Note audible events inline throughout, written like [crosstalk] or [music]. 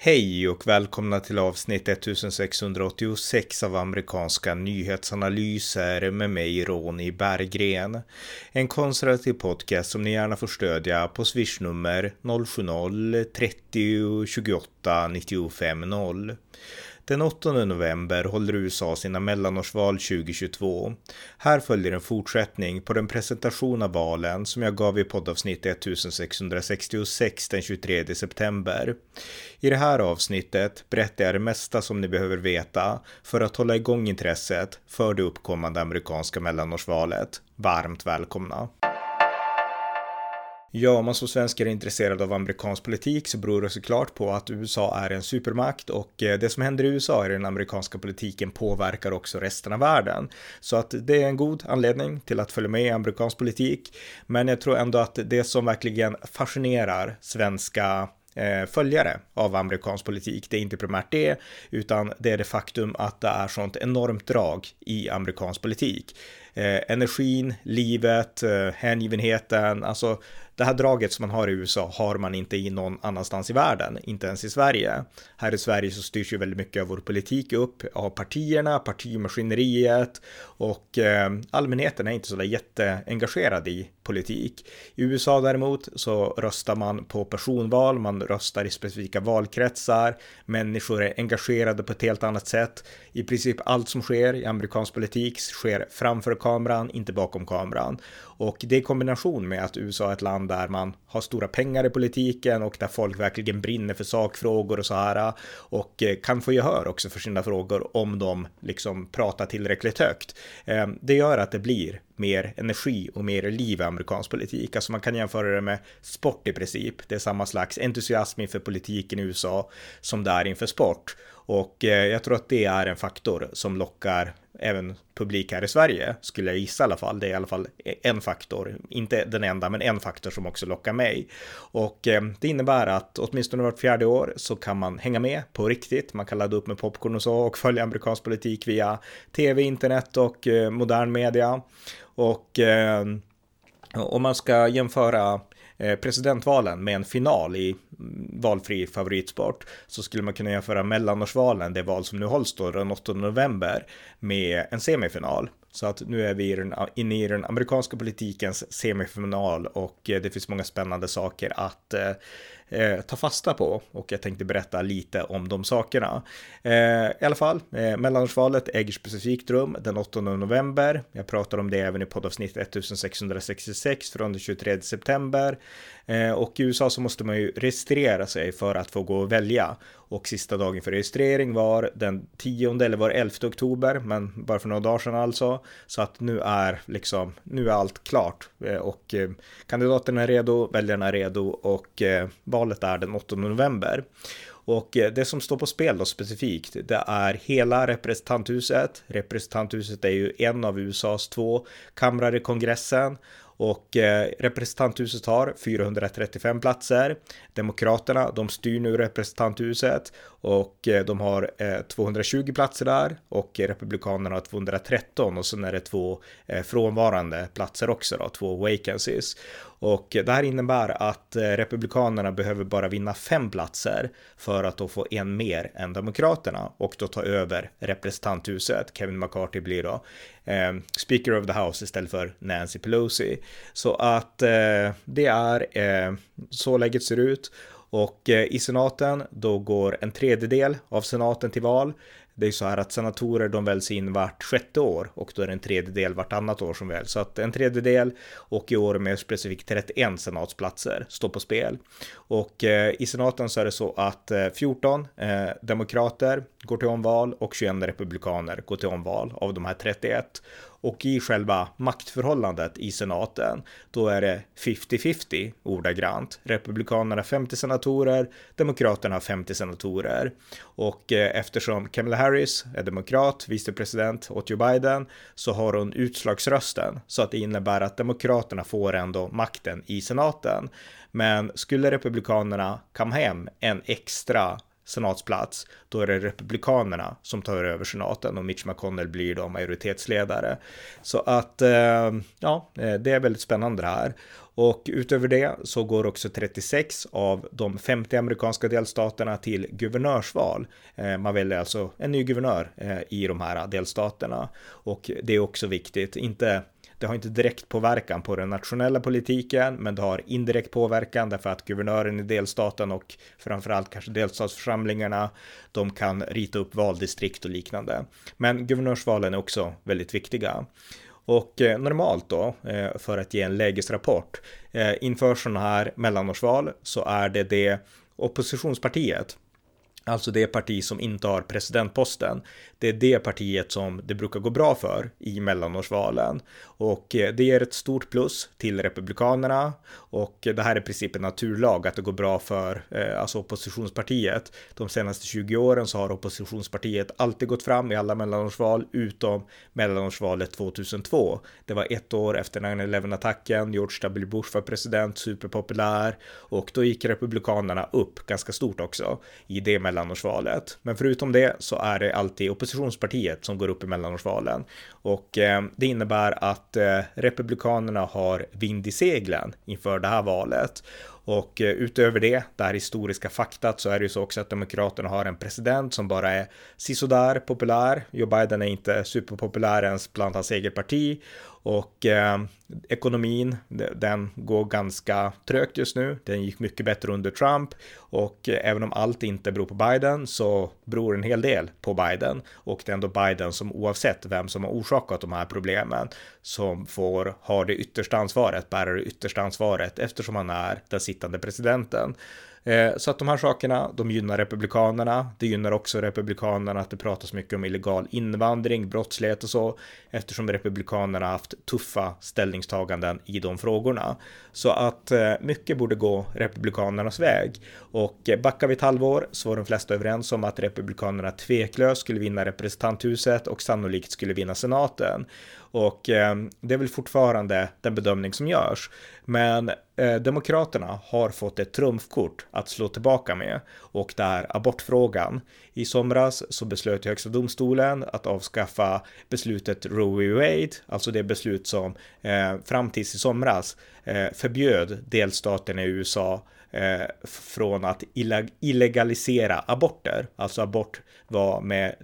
Hej och välkomna till avsnitt 1686 av amerikanska nyhetsanalyser med mig Ronny Berggren. En konservativ podcast som ni gärna får stödja på swishnummer 070-30 28 95 0. Den 8 november håller USA sina mellanårsval 2022. Här följer en fortsättning på den presentation av valen som jag gav i poddavsnitt 1666 den 23 september. I det här avsnittet berättar jag det mesta som ni behöver veta för att hålla igång intresset för det uppkommande amerikanska mellanårsvalet. Varmt välkomna! Ja, om man som svensk är intresserad av amerikansk politik så beror det såklart på att USA är en supermakt och eh, det som händer i USA i den amerikanska politiken påverkar också resten av världen. Så att det är en god anledning till att följa med i amerikansk politik. Men jag tror ändå att det som verkligen fascinerar svenska eh, följare av amerikansk politik. Det är inte primärt det, utan det är det faktum att det är sånt enormt drag i amerikansk politik. Eh, energin, livet, eh, hängivenheten, alltså det här draget som man har i USA har man inte i någon annanstans i världen, inte ens i Sverige. Här i Sverige så styrs ju väldigt mycket av vår politik upp av partierna, partimaskineriet och eh, allmänheten är inte så där jätteengagerad i politik. I USA däremot så röstar man på personval, man röstar i specifika valkretsar, människor är engagerade på ett helt annat sätt. I princip allt som sker i amerikansk politik sker framför kameran, inte bakom kameran. Och det i kombination med att USA är ett land där man har stora pengar i politiken och där folk verkligen brinner för sakfrågor och så här och eh, kan få gehör också för sina frågor om de liksom pratar tillräckligt högt. Ehm, det gör att det blir mer energi och mer liv i amerikansk politik. Alltså man kan jämföra det med sport i princip. Det är samma slags entusiasm inför politiken i USA som det är inför sport. Och eh, jag tror att det är en faktor som lockar även publik här i Sverige, skulle jag gissa i alla fall. Det är i alla fall en faktor, inte den enda, men en faktor som också lockar mig. Och eh, det innebär att åtminstone vart fjärde år så kan man hänga med på riktigt. Man kan ladda upp med popcorn och så och följa amerikansk politik via tv, internet och eh, modern media. Och eh, om man ska jämföra Eh, presidentvalen med en final i mm, valfri favoritsport så skulle man kunna jämföra mellanårsvalen, det val som nu hålls då den 8 november, med en semifinal. Så att nu är vi inne i den amerikanska politikens semifinal och eh, det finns många spännande saker att eh, eh, ta fasta på och jag tänkte berätta lite om de sakerna. Eh, I alla fall, eh, mellanårsvalet äger specifikt rum den 8 november. Jag pratar om det även i poddavsnitt 1666 från den 23 september. Eh, och i USA så måste man ju registrera sig för att få gå och välja. Och sista dagen för registrering var den 10 eller var 11 oktober, men bara för några dagar sedan alltså. Så att nu är liksom, nu är allt klart eh, och eh, kandidaterna är redo, väljarna är redo och valet är den 8 november. Och det som står på spel då specifikt, det är hela representanthuset. Representanthuset är ju en av USAs två kamrar i kongressen och eh, representanthuset har 435 platser. Demokraterna, de styr nu representanthuset och eh, de har eh, 220 platser där och republikanerna har 213 och sen är det två eh, frånvarande platser också då, två vacancies. Och det här innebär att eh, Republikanerna behöver bara vinna fem platser för att då få en mer än Demokraterna och då ta över representanthuset. Kevin McCarthy blir då eh, Speaker of the House istället för Nancy Pelosi. Så att eh, det är eh, så läget ser ut. Och eh, i senaten då går en tredjedel av senaten till val. Det är så här att senatorer de väljs in vart sjätte år och då är det en tredjedel vartannat år som väljs. Så att en tredjedel och i år med specifikt 31 senatsplatser står på spel. Och eh, i senaten så är det så att eh, 14 eh, demokrater går till omval och 21 republikaner går till omval av de här 31. Och i själva maktförhållandet i senaten, då är det 50-50 ordagrant. Republikanerna 50 senatorer, Demokraterna 50 senatorer. Och eh, eftersom Kamala Harris är demokrat, vicepresident åt Joe Biden, så har hon utslagsrösten. Så att det innebär att Demokraterna får ändå makten i senaten. Men skulle Republikanerna komma hem en extra senatsplats, då är det republikanerna som tar över senaten och Mitch McConnell blir då majoritetsledare. Så att, eh, ja, eh, det är väldigt spännande det här. Och utöver det så går också 36 av de 50 amerikanska delstaterna till guvernörsval. Eh, man väljer alltså en ny guvernör eh, i de här delstaterna. Och det är också viktigt, inte det har inte direkt påverkan på den nationella politiken, men det har indirekt påverkan därför att guvernören i delstaten och framförallt kanske delstatsförsamlingarna, de kan rita upp valdistrikt och liknande. Men guvernörsvalen är också väldigt viktiga. Och eh, normalt då, eh, för att ge en lägesrapport, eh, inför sådana här mellanårsval så är det det oppositionspartiet alltså det parti som inte har presidentposten. Det är det partiet som det brukar gå bra för i mellanårsvalen och eh, det ger ett stort plus till republikanerna och eh, det här är i princip en naturlag att det går bra för eh, alltså oppositionspartiet. De senaste 20 åren så har oppositionspartiet alltid gått fram i alla mellanårsval utom mellanårsvalet 2002. Det var ett år efter 9-11 attacken. George W. Bush var president, superpopulär och då gick republikanerna upp ganska stort också i det mellanårsvalet mellanårsvalet. Men förutom det så är det alltid oppositionspartiet som går upp i mellanårsvalen och eh, det innebär att eh, republikanerna har vind i seglen inför det här valet och eh, utöver det, det här historiska faktat, så är det ju så också att Demokraterna har en president som bara är sisådär populär. Joe Biden är inte superpopulär ens bland hans eget parti och eh, ekonomin, den går ganska trögt just nu. Den gick mycket bättre under Trump och eh, även om allt inte beror på Biden så beror en hel del på Biden och det är ändå Biden som oavsett vem som har orsakat de här problemen som får ha det yttersta ansvaret, bära det yttersta ansvaret eftersom han är den sittande presidenten. Eh, så att de här sakerna, de gynnar republikanerna. Det gynnar också republikanerna att det pratas mycket om illegal invandring, brottslighet och så, eftersom republikanerna haft tuffa ställningstaganden i de frågorna. Så att eh, mycket borde gå republikanernas väg. Och eh, backar vi ett halvår så var de flesta överens om att republikanerna tveklöst skulle vinna representanthuset och sannolikt skulle vinna senaten. Och eh, det är väl fortfarande den bedömning som görs. Men eh, Demokraterna har fått ett trumfkort att slå tillbaka med och det är abortfrågan. I somras så beslöt Högsta domstolen att avskaffa beslutet Roe v. Wade, alltså det beslut som eh, fram tills i somras eh, förbjöd delstaten i USA Eh, från att illegalisera aborter. Alltså abort var med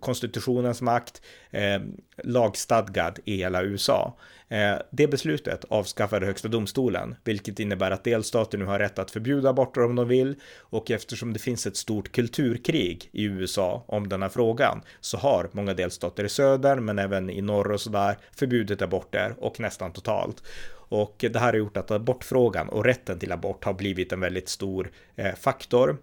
konstitutionens makt eh, lagstadgad i hela USA. Eh, det beslutet avskaffade högsta domstolen, vilket innebär att delstater nu har rätt att förbjuda aborter om de vill och eftersom det finns ett stort kulturkrig i USA om den här frågan så har många delstater i söder men även i norr och sådär förbjudit aborter och nästan totalt. Och det här har gjort att abortfrågan och rätten till abort har blivit en väldigt stor eh, faktor.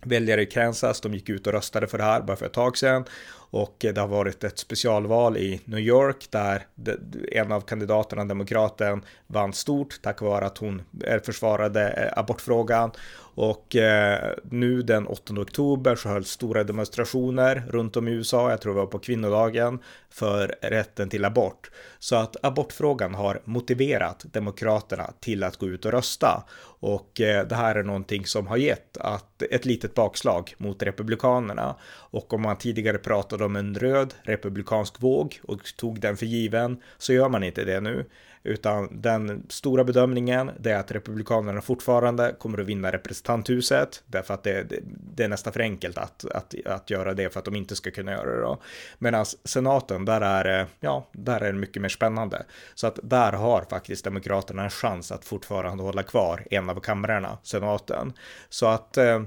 Väljare i Kansas, de gick ut och röstade för det här bara för ett tag sedan och det har varit ett specialval i New York där en av kandidaterna, demokraten, vann stort tack vare att hon eh, försvarade eh, abortfrågan och eh, nu den 8 oktober så hölls stora demonstrationer runt om i USA, jag tror det var på kvinnodagen, för rätten till abort. Så att abortfrågan har motiverat demokraterna till att gå ut och rösta. Och det här är någonting som har gett att ett litet bakslag mot republikanerna. Och om man tidigare pratade om en röd republikansk våg och tog den för given så gör man inte det nu. Utan den stora bedömningen det är att Republikanerna fortfarande kommer att vinna representanthuset därför att det, det, det är nästan för enkelt att, att, att göra det för att de inte ska kunna göra det då. Medan senaten, där är, eh, ja, där är det mycket mer spännande. Så att där har faktiskt Demokraterna en chans att fortfarande hålla kvar en av kamrarna, senaten. Så att Eh,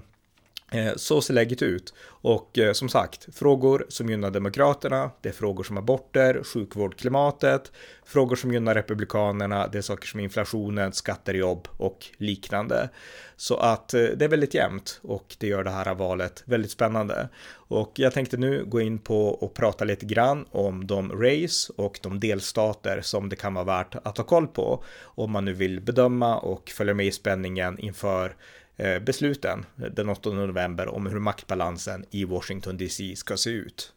Eh, så ser läget ut. Och eh, som sagt, frågor som gynnar Demokraterna, det är frågor som aborter, sjukvård, klimatet, frågor som gynnar Republikanerna, det är saker som inflationen, skatter, jobb och liknande. Så att eh, det är väldigt jämnt och det gör det här valet väldigt spännande. Och jag tänkte nu gå in på och prata lite grann om de race och de delstater som det kan vara värt att ha koll på om man nu vill bedöma och följa med i spänningen inför Eh, besluten den 8 november om hur maktbalansen i Washington DC ska se ut.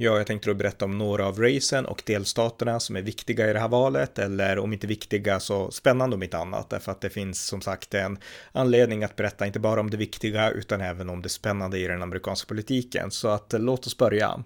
Ja, jag tänkte då berätta om några av racen och delstaterna som är viktiga i det här valet, eller om inte viktiga så spännande om inte annat, därför att det finns som sagt en anledning att berätta inte bara om det viktiga utan även om det spännande i den amerikanska politiken. Så att låt oss börja.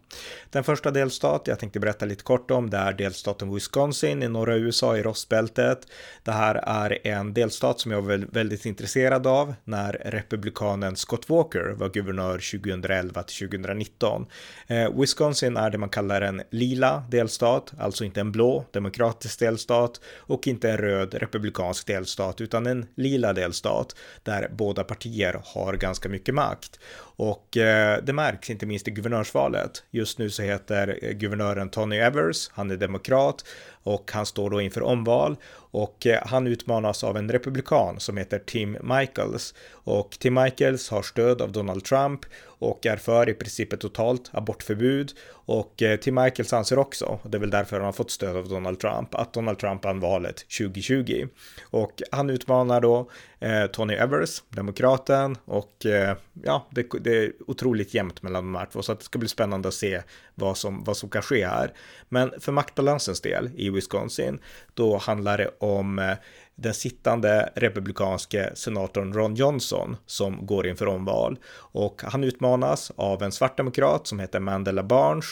Den första delstat jag tänkte berätta lite kort om, det är delstaten Wisconsin i norra USA i rostbältet. Det här är en delstat som jag var väldigt intresserad av när republikanen Scott Walker var guvernör 2011 till 2019. Eh, Wisconsin Wisconsin är det man kallar en lila delstat, alltså inte en blå demokratisk delstat och inte en röd republikansk delstat, utan en lila delstat där båda partier har ganska mycket makt. Och eh, det märks inte minst i guvernörsvalet. Just nu så heter eh, guvernören Tony Evers, han är demokrat och han står då inför omval och eh, han utmanas av en republikan som heter Tim Michaels. Och Tim Michaels har stöd av Donald Trump och är för i princip ett totalt abortförbud. Och eh, Tim Michaels anser också, och det är väl därför han har fått stöd av Donald Trump, att Donald Trump vann valet 2020 och han utmanar då eh, Tony Evers, demokraten och eh, ja, det, det, är otroligt jämnt mellan de här två. Så att det ska bli spännande att se vad som, vad som kan ske här. Men för maktbalansens del i Wisconsin, då handlar det om eh, den sittande republikanske senatorn Ron Johnson som går inför omval. Och han utmanas av en svart demokrat som heter Mandela Barnes.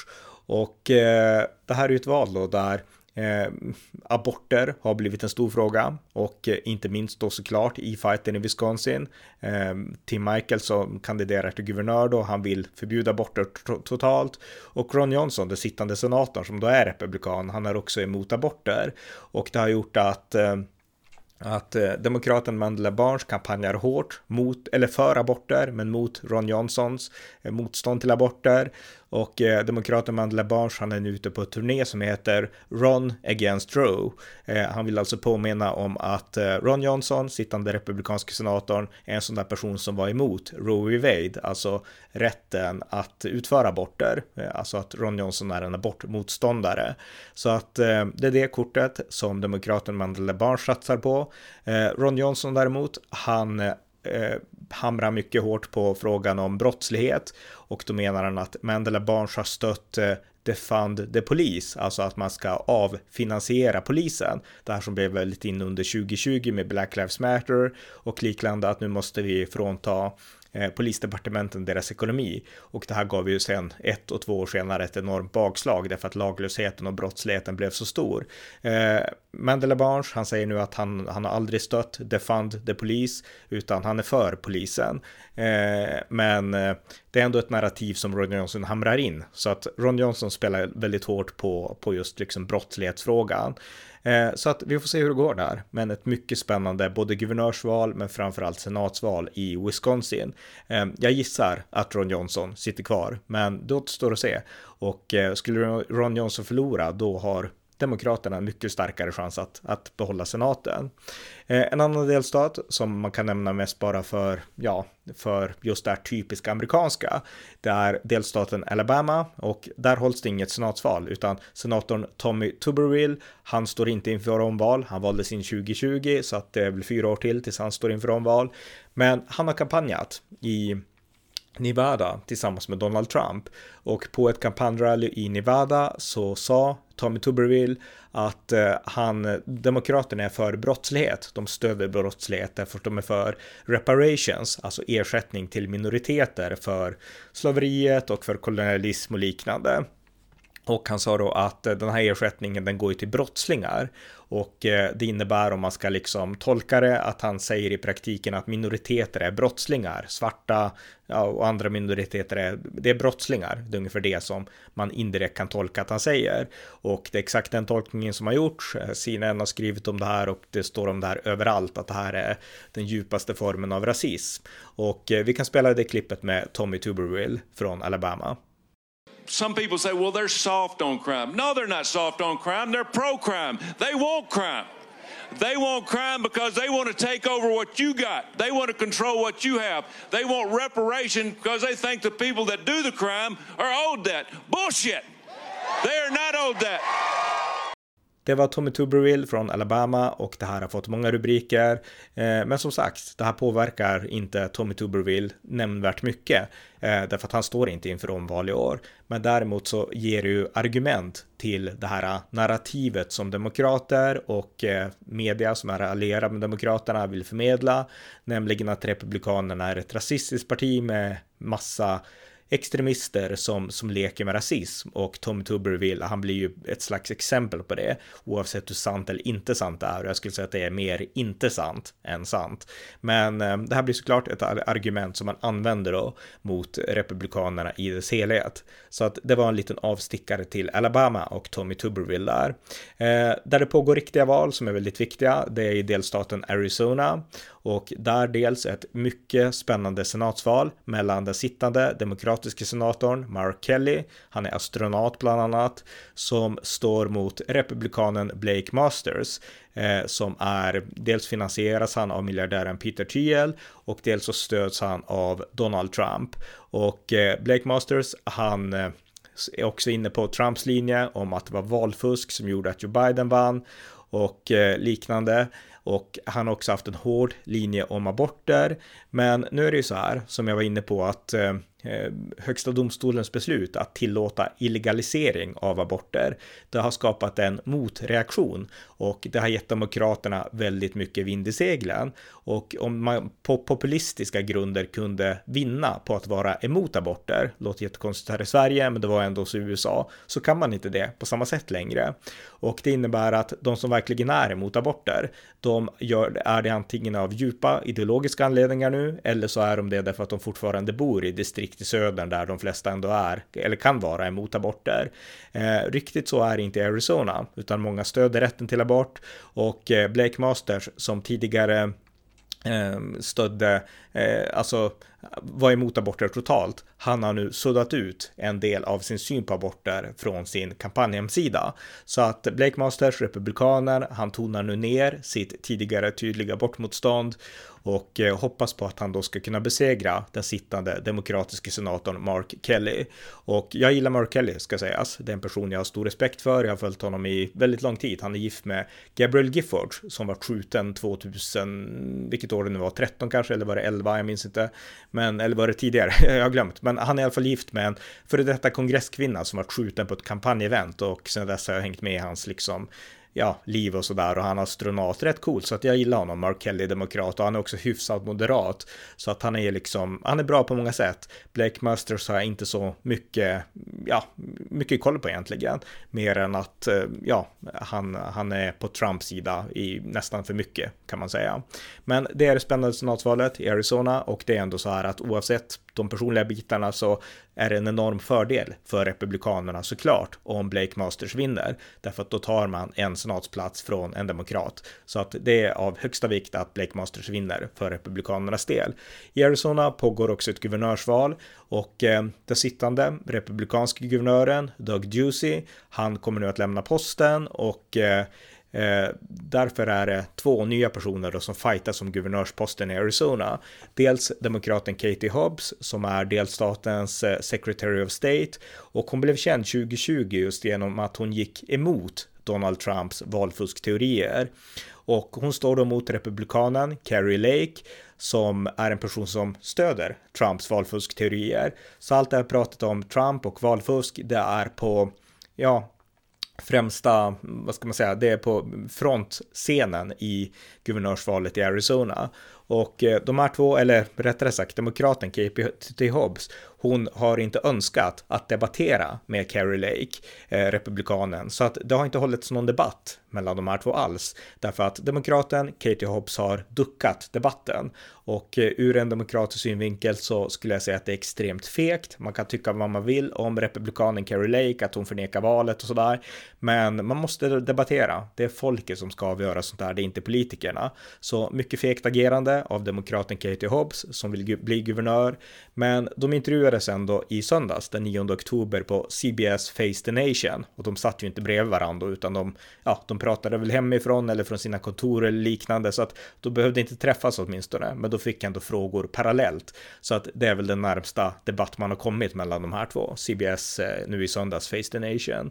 Och eh, det här är ju ett val då där Eh, aborter har blivit en stor fråga och eh, inte minst då såklart i fighten i Wisconsin. Eh, Tim Michael som kandiderar till guvernör då, han vill förbjuda aborter totalt och Ron Johnson, den sittande senatorn som då är republikan, han är också emot aborter och det har gjort att eh, att eh, demokraten Mandela Barnes kampanjar hårt mot, eller för aborter, men mot Ron Johnsons eh, motstånd till aborter. Och eh, demokraten Mandela Barnes, han är nu ute på ett turné som heter Ron Against Roe. Eh, han vill alltså påminna om att eh, Ron Johnson, sittande republikanske senatorn, är en sån där person som var emot Roe v. Wade, alltså rätten att utföra aborter. Eh, alltså att Ron Johnson är en abortmotståndare. Så att eh, det är det kortet som demokraten Mandela Barnes satsar på. Eh, Ron Johnson däremot, han eh, hamrar mycket hårt på frågan om brottslighet och då menar han att Mandela Barnes har stött eh, Defund the Police, alltså att man ska avfinansiera polisen. Det här som blev väldigt in under 2020 med Black Lives Matter och liknande att nu måste vi frånta Eh, polisdepartementen deras ekonomi. Och det här gav ju sen ett och två år senare ett enormt bakslag därför att laglösheten och brottsligheten blev så stor. Eh, Mandela Barnes, han säger nu att han, han har aldrig stött Defund the Police, utan han är för polisen. Eh, men eh, det är ändå ett narrativ som Ron Johnson hamrar in, så att Ron Johnson spelar väldigt hårt på, på just liksom brottslighetsfrågan. Eh, så att vi får se hur det går där, men ett mycket spännande både guvernörsval men framförallt senatsval i Wisconsin. Eh, jag gissar att Ron Johnson sitter kvar, men det återstår att se. Och eh, skulle Ron Johnson förlora, då har Demokraterna en mycket starkare chans att, att behålla senaten. Eh, en annan delstat som man kan nämna mest bara för, ja, för just det här typiska amerikanska, det är delstaten Alabama och där hålls det inget senatsval utan senatorn Tommy Tuberville, han står inte inför omval, han valdes in 2020 så att det är väl fyra år till tills han står inför omval. Men han har kampanjat i Nevada tillsammans med Donald Trump och på ett kampanjrally i Nevada så sa Tommy Tuberville att eh, han, demokraterna är för brottslighet. De stöder brottslighet därför att de är för reparations, alltså ersättning till minoriteter för slaveriet och för kolonialism och liknande. Och han sa då att eh, den här ersättningen den går ju till brottslingar och eh, det innebär om man ska liksom tolka det att han säger i praktiken att minoriteter är brottslingar, svarta och andra minoriteter är, det är brottslingar. Det är ungefär det som man indirekt kan tolka att han säger. Och det är exakt den tolkningen som har gjorts. Eh, CNN har skrivit om det här och det står om det här överallt att det här är den djupaste formen av rasism. Och eh, vi kan spela det klippet med Tommy Tuberville från Alabama. Some people say, well, they're soft on crime. No, they're not soft on crime. They're pro crime. They want crime. They want crime because they want to take over what you got. They want to control what you have. They want reparation because they think the people that do the crime are owed that. Bullshit. They are not owed that. Det var Tommy Tuberville från Alabama och det här har fått många rubriker. Eh, men som sagt, det här påverkar inte Tommy Tuberville nämnvärt mycket. Eh, därför att han står inte inför omval i år. Men däremot så ger det ju argument till det här narrativet som demokrater och eh, media som är allierade med demokraterna vill förmedla. Nämligen att republikanerna är ett rasistiskt parti med massa extremister som, som leker med rasism och Tommy Tuberville, han blir ju ett slags exempel på det oavsett hur sant eller inte sant det är och jag skulle säga att det är mer inte sant än sant. Men eh, det här blir såklart ett argument som man använder då mot republikanerna i dess helhet. Så att det var en liten avstickare till Alabama och Tommy Tuberville där. Eh, där det pågår riktiga val som är väldigt viktiga, det är i delstaten Arizona och där dels ett mycket spännande senatsval mellan den sittande demokratiske senatorn Mark Kelly, han är astronaut bland annat, som står mot republikanen Blake Masters eh, som är dels finansieras han av miljardären Peter Thiel och dels så stöds han av Donald Trump och eh, Blake Masters han eh, är också inne på Trumps linje om att det var valfusk som gjorde att Joe Biden vann och eh, liknande och han har också haft en hård linje om aborter. Men nu är det ju så här som jag var inne på att Eh, Eh, högsta domstolens beslut att tillåta illegalisering av aborter. Det har skapat en motreaktion och det har gett demokraterna väldigt mycket vind i seglen. Och om man på populistiska grunder kunde vinna på att vara emot aborter, låter jättekonstigt här i Sverige, men det var ändå så i USA, så kan man inte det på samma sätt längre. Och det innebär att de som verkligen är emot aborter, de gör, är det antingen av djupa ideologiska anledningar nu, eller så är de det därför att de fortfarande bor i distrikt distrikt i södern där de flesta ändå är, eller kan vara emot aborter. Eh, riktigt så är det inte i Arizona, utan många stöder rätten till abort och eh, Blake Masters som tidigare ehm, stödde, eh, alltså var emot aborter totalt. Han har nu suddat ut en del av sin syn på aborter från sin kampanjhemsida. Så att Blake Masters, republikaner, han tonar nu ner sitt tidigare tydliga abortmotstånd och eh, hoppas på att han då ska kunna besegra den sittande demokratiska senatorn Mark Kelly. Och jag gillar Mark Kelly ska sägas. Det är en person jag har stor respekt för. Jag har följt honom i väldigt lång tid. Han är gift med Gabriel Giffords som var skjuten 2000, vilket år det nu var, 13 kanske, eller var det 11, jag minns inte. Men, eller var det tidigare? [laughs] jag har glömt. Men han är i alla fall gift med en före detta kongresskvinna som var skjuten på ett kampanjevent och sen dess har jag hängt med i hans liksom ja, liv och sådär och han är astronaut, rätt cool så att jag gillar honom, Mark Kelly, demokrat och han är också hyfsat moderat så att han är liksom, han är bra på många sätt. Blake Masters har jag inte så mycket, ja, mycket koll på egentligen, mer än att, eh, ja, han, han är på Trumps sida i nästan för mycket kan man säga. Men det är det spännande senatsvalet i Arizona och det är ändå så här att oavsett de personliga bitarna så är det en enorm fördel för Republikanerna såklart om Blake Masters vinner. Därför att då tar man en senatsplats från en demokrat. Så att det är av högsta vikt att Blake Masters vinner för Republikanernas del. I Arizona pågår också ett guvernörsval och eh, den sittande republikanske guvernören Doug Ducey, han kommer nu att lämna posten och eh, Eh, därför är det två nya personer då som fightar som guvernörsposten i Arizona. Dels demokraten Katie Hobbs som är delstatens eh, Secretary of State och hon blev känd 2020 just genom att hon gick emot Donald Trumps valfuskteorier. Och hon står då mot republikanen Carrie Lake som är en person som stöder Trumps valfuskteorier. Så allt det här pratet om Trump och valfusk, det är på, ja, främsta, vad ska man säga, det är på frontscenen i guvernörsvalet i Arizona. Och eh, de här två, eller rättare sagt demokraten KP Hobbs, hon har inte önskat att debattera med Carrie Lake, eh, republikanen, så att det har inte hållits någon debatt mellan de här två alls, därför att demokraten Katie Hobbs har duckat debatten och eh, ur en demokratisk synvinkel så skulle jag säga att det är extremt fegt. Man kan tycka vad man vill om republikanen Carrie Lake, att hon förnekar valet och sådär, men man måste debattera. Det är folket som ska avgöra sånt där, det är inte politikerna. Så mycket fegt agerande av demokraten Katie Hobbs som vill bli guvernör. Men de intervjuades då i söndags den 9 oktober på CBS Face the Nation och de satt ju inte bredvid varandra utan de, ja, de pratade väl hemifrån eller från sina kontor eller liknande så att de behövde inte träffas åtminstone. Men då fick ändå frågor parallellt så att det är väl den närmsta debatt man har kommit mellan de här två. CBS eh, nu i söndags Face the Nation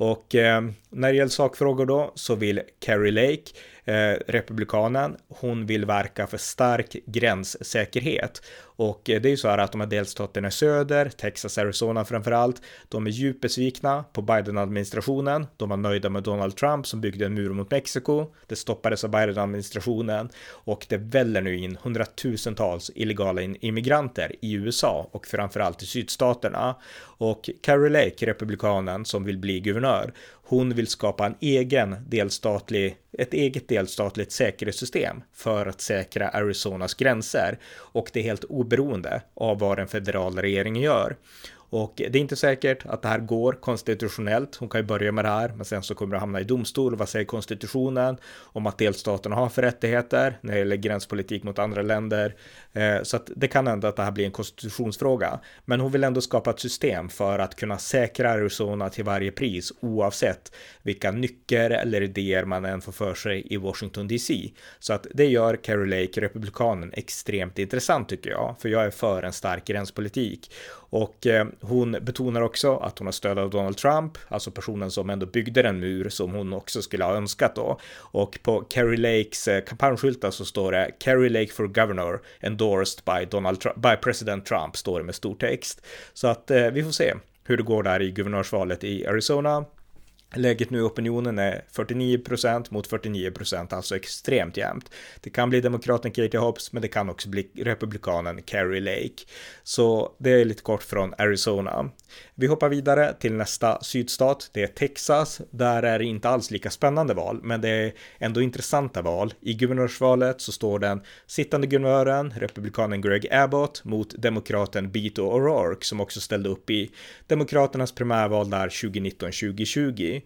och eh, när det gäller sakfrågor då så vill Carrie Lake Eh, republikanen, hon vill verka för stark gränssäkerhet. Och eh, det är ju så här att de här delstaterna i söder, Texas, Arizona framförallt, de är djupt besvikna på Biden-administrationen. De var nöjda med Donald Trump som byggde en mur mot Mexiko. Det stoppades av Biden-administrationen och det väller nu in hundratusentals illegala immigranter i USA och framförallt i sydstaterna. Och Carrie Lake, republikanen som vill bli guvernör, hon vill skapa en egen delstatlig, ett eget delstatligt säkerhetssystem för att säkra Arizonas gränser och det är helt oberoende av vad den federala regeringen gör. Och det är inte säkert att det här går konstitutionellt. Hon kan ju börja med det här, men sen så kommer det hamna i domstol. Vad säger konstitutionen om att delstaterna har för rättigheter när det gäller gränspolitik mot andra länder? Eh, så att det kan hända att det här blir en konstitutionsfråga. Men hon vill ändå skapa ett system för att kunna säkra Arizona till varje pris oavsett vilka nycker eller idéer man än får för sig i Washington DC. Så att det gör Carrie Lake, republikanen, extremt intressant tycker jag, för jag är för en stark gränspolitik. Och eh, hon betonar också att hon har stöd av Donald Trump, alltså personen som ändå byggde den mur som hon också skulle ha önskat då. Och på Carrie Lakes eh, kampanjskyltar så står det Carrie Lake for Governor endorsed by Donald Trump, by President Trump står det med stor text. Så att eh, vi får se hur det går där i guvernörsvalet i Arizona. Läget nu i opinionen är 49% mot 49%, alltså extremt jämnt. Det kan bli demokraten Katie Hobbs, men det kan också bli republikanen Carrie Lake. Så det är lite kort från Arizona. Vi hoppar vidare till nästa sydstat, det är Texas. Där är det inte alls lika spännande val, men det är ändå intressanta val. I guvernörsvalet så står den sittande guvernören, republikanen Greg Abbott, mot demokraten Beto O'Rourke som också ställde upp i demokraternas primärval där 2019-2020.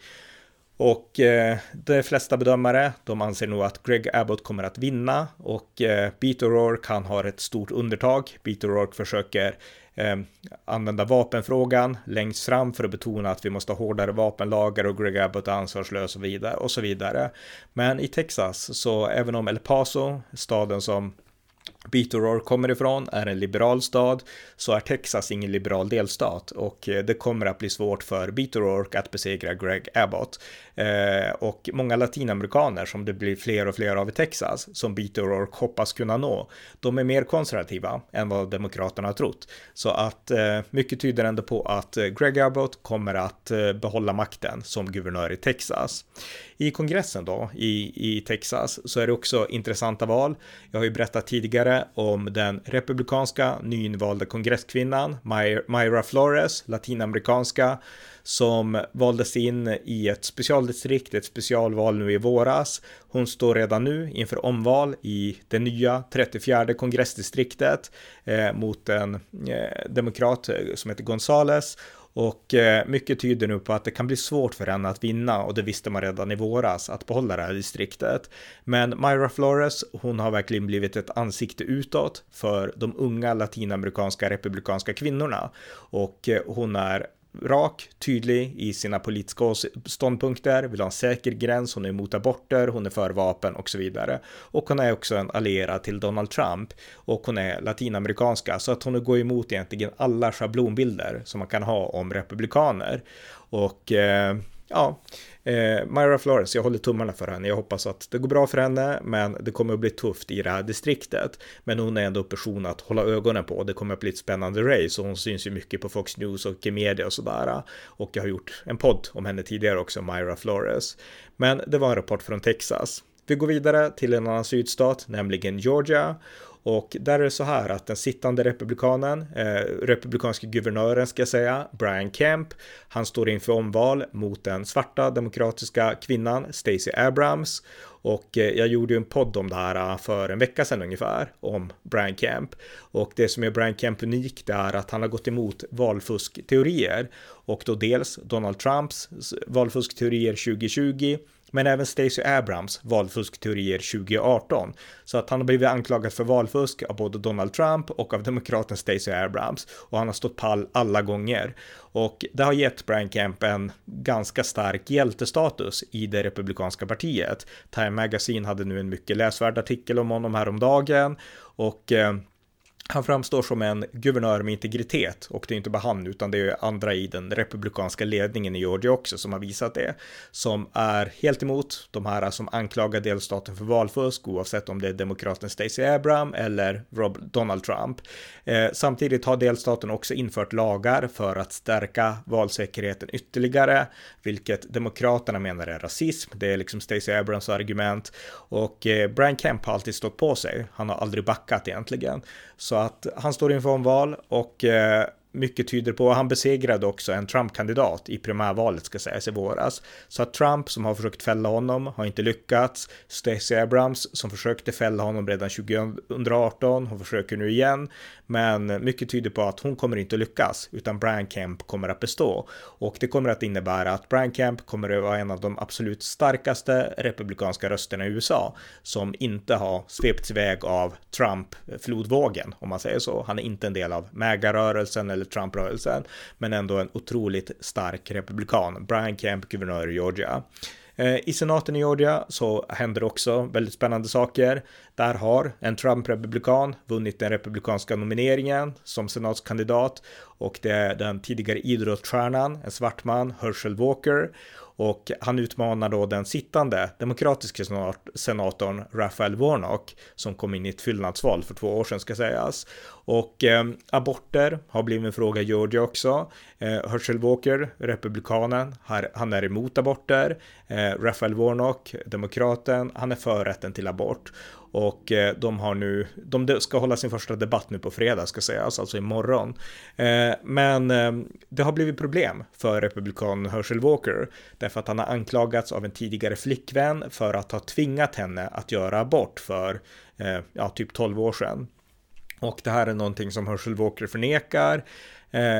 Och eh, de flesta bedömare, de anser nog att Greg Abbott kommer att vinna och eh, Beto O'Rourke, han har ett stort undertag. Beto O'Rourke försöker eh, använda vapenfrågan längst fram för att betona att vi måste ha hårdare vapenlagar och Greg Abbott är ansvarslös och, vidare, och så vidare. Men i Texas, så även om El Paso, staden som Beto O'Rourke kommer ifrån är en liberal stad så är Texas ingen liberal delstat och eh, det kommer att bli svårt för Beto O'Rourke att besegra Greg Abbott. Eh, och många latinamerikaner som det blir fler och fler av i Texas som Beto O'Rourke hoppas kunna nå, de är mer konservativa än vad demokraterna har trott. Så att eh, mycket tyder ändå på att eh, Greg Abbott kommer att eh, behålla makten som guvernör i Texas. I kongressen då i, i Texas så är det också intressanta val. Jag har ju berättat tidigare om den republikanska nyinvalda kongresskvinnan Myra Flores, latinamerikanska, som valdes in i ett specialdistrikt, ett specialval nu i våras. Hon står redan nu inför omval i det nya 34 kongressdistriktet eh, mot en eh, demokrat eh, som heter Gonzales och eh, mycket tyder nu på att det kan bli svårt för henne att vinna och det visste man redan i våras att behålla det här distriktet. Men Myra Flores, hon har verkligen blivit ett ansikte utåt för de unga latinamerikanska republikanska kvinnorna och eh, hon är rak, tydlig i sina politiska ståndpunkter, vill ha en säker gräns, hon är emot aborter, hon är för vapen och så vidare. Och hon är också en allierad till Donald Trump och hon är latinamerikanska så att hon går emot egentligen alla schablonbilder som man kan ha om republikaner. Och eh, ja, eh, Myra Flores, jag håller tummarna för henne. Jag hoppas att det går bra för henne, men det kommer att bli tufft i det här distriktet. Men hon är ändå en person att hålla ögonen på. Det kommer att bli ett spännande race och hon syns ju mycket på Fox News och i media och sådär. Och jag har gjort en podd om henne tidigare också, Myra Flores. Men det var en rapport från Texas. Vi går vidare till en annan sydstat, nämligen Georgia. Och där är det så här att den sittande republikanen, eh, republikanske guvernören ska jag säga, Brian Kemp, han står inför omval mot den svarta demokratiska kvinnan Stacey Abrams. Och eh, jag gjorde ju en podd om det här eh, för en vecka sedan ungefär, om Brian Kemp. Och det som gör Brian Kemp unik, det är att han har gått emot valfuskteorier. Och då dels Donald Trumps valfuskteorier 2020, men även Stacey Abrams valfuskteorier 2018. Så att han har blivit anklagad för valfusk av både Donald Trump och av demokraten Stacey Abrams och han har stått pall alla gånger. Och det har gett Brian Kemp en ganska stark hjältestatus i det republikanska partiet. Time Magazine hade nu en mycket läsvärd artikel om honom häromdagen och eh, han framstår som en guvernör med integritet och det är inte bara han utan det är andra i den republikanska ledningen i Georgia också som har visat det. Som är helt emot de här som anklagar delstaten för valfusk oavsett om det är demokraten Stacey Abram eller Rob Donald Trump. Eh, samtidigt har delstaten också infört lagar för att stärka valsäkerheten ytterligare, vilket demokraterna menar är rasism. Det är liksom Stacey Abrams argument och eh, Brian Kemp har alltid stått på sig. Han har aldrig backat egentligen. Så att han står inför omval och eh, mycket tyder på, han besegrade också en Trump-kandidat i primärvalet ska sägas i våras. Så att Trump som har försökt fälla honom har inte lyckats. Stacey Abrams som försökte fälla honom redan 2018, hon försöker nu igen. Men mycket tyder på att hon kommer inte lyckas, utan Brian Kemp kommer att bestå. Och det kommer att innebära att Brian Kemp kommer att vara en av de absolut starkaste republikanska rösterna i USA, som inte har svepts iväg av Trump-flodvågen, om man säger så. Han är inte en del av MAGA-rörelsen eller Trump-rörelsen, men ändå en otroligt stark republikan. Brian Kemp, guvernör i Georgia. Eh, I senaten i Georgia så händer också väldigt spännande saker. Där har en Trump-republikan vunnit den republikanska nomineringen som senatskandidat och det är den tidigare idrottsstjärnan, en svart man, Herschel Walker och han utmanar då den sittande demokratiska senatorn Raphael Warnock som kom in i ett fyllnadsval för två år sedan ska sägas. Och eh, aborter har blivit en fråga i Georgia också. Eh, Herschel Walker, republikanen, han är emot aborter. Eh, Raphael Warnock, demokraten, han är för rätten till abort. Och eh, de har nu, de ska hålla sin första debatt nu på fredag ska sägas, alltså, alltså imorgon. Eh, men ehm, det har blivit problem för republikanen Herschel Walker därför att han har anklagats av en tidigare flickvän för att ha tvingat henne att göra abort för eh, ja, typ 12 år sedan. Och det här är någonting som Herschel Walker förnekar.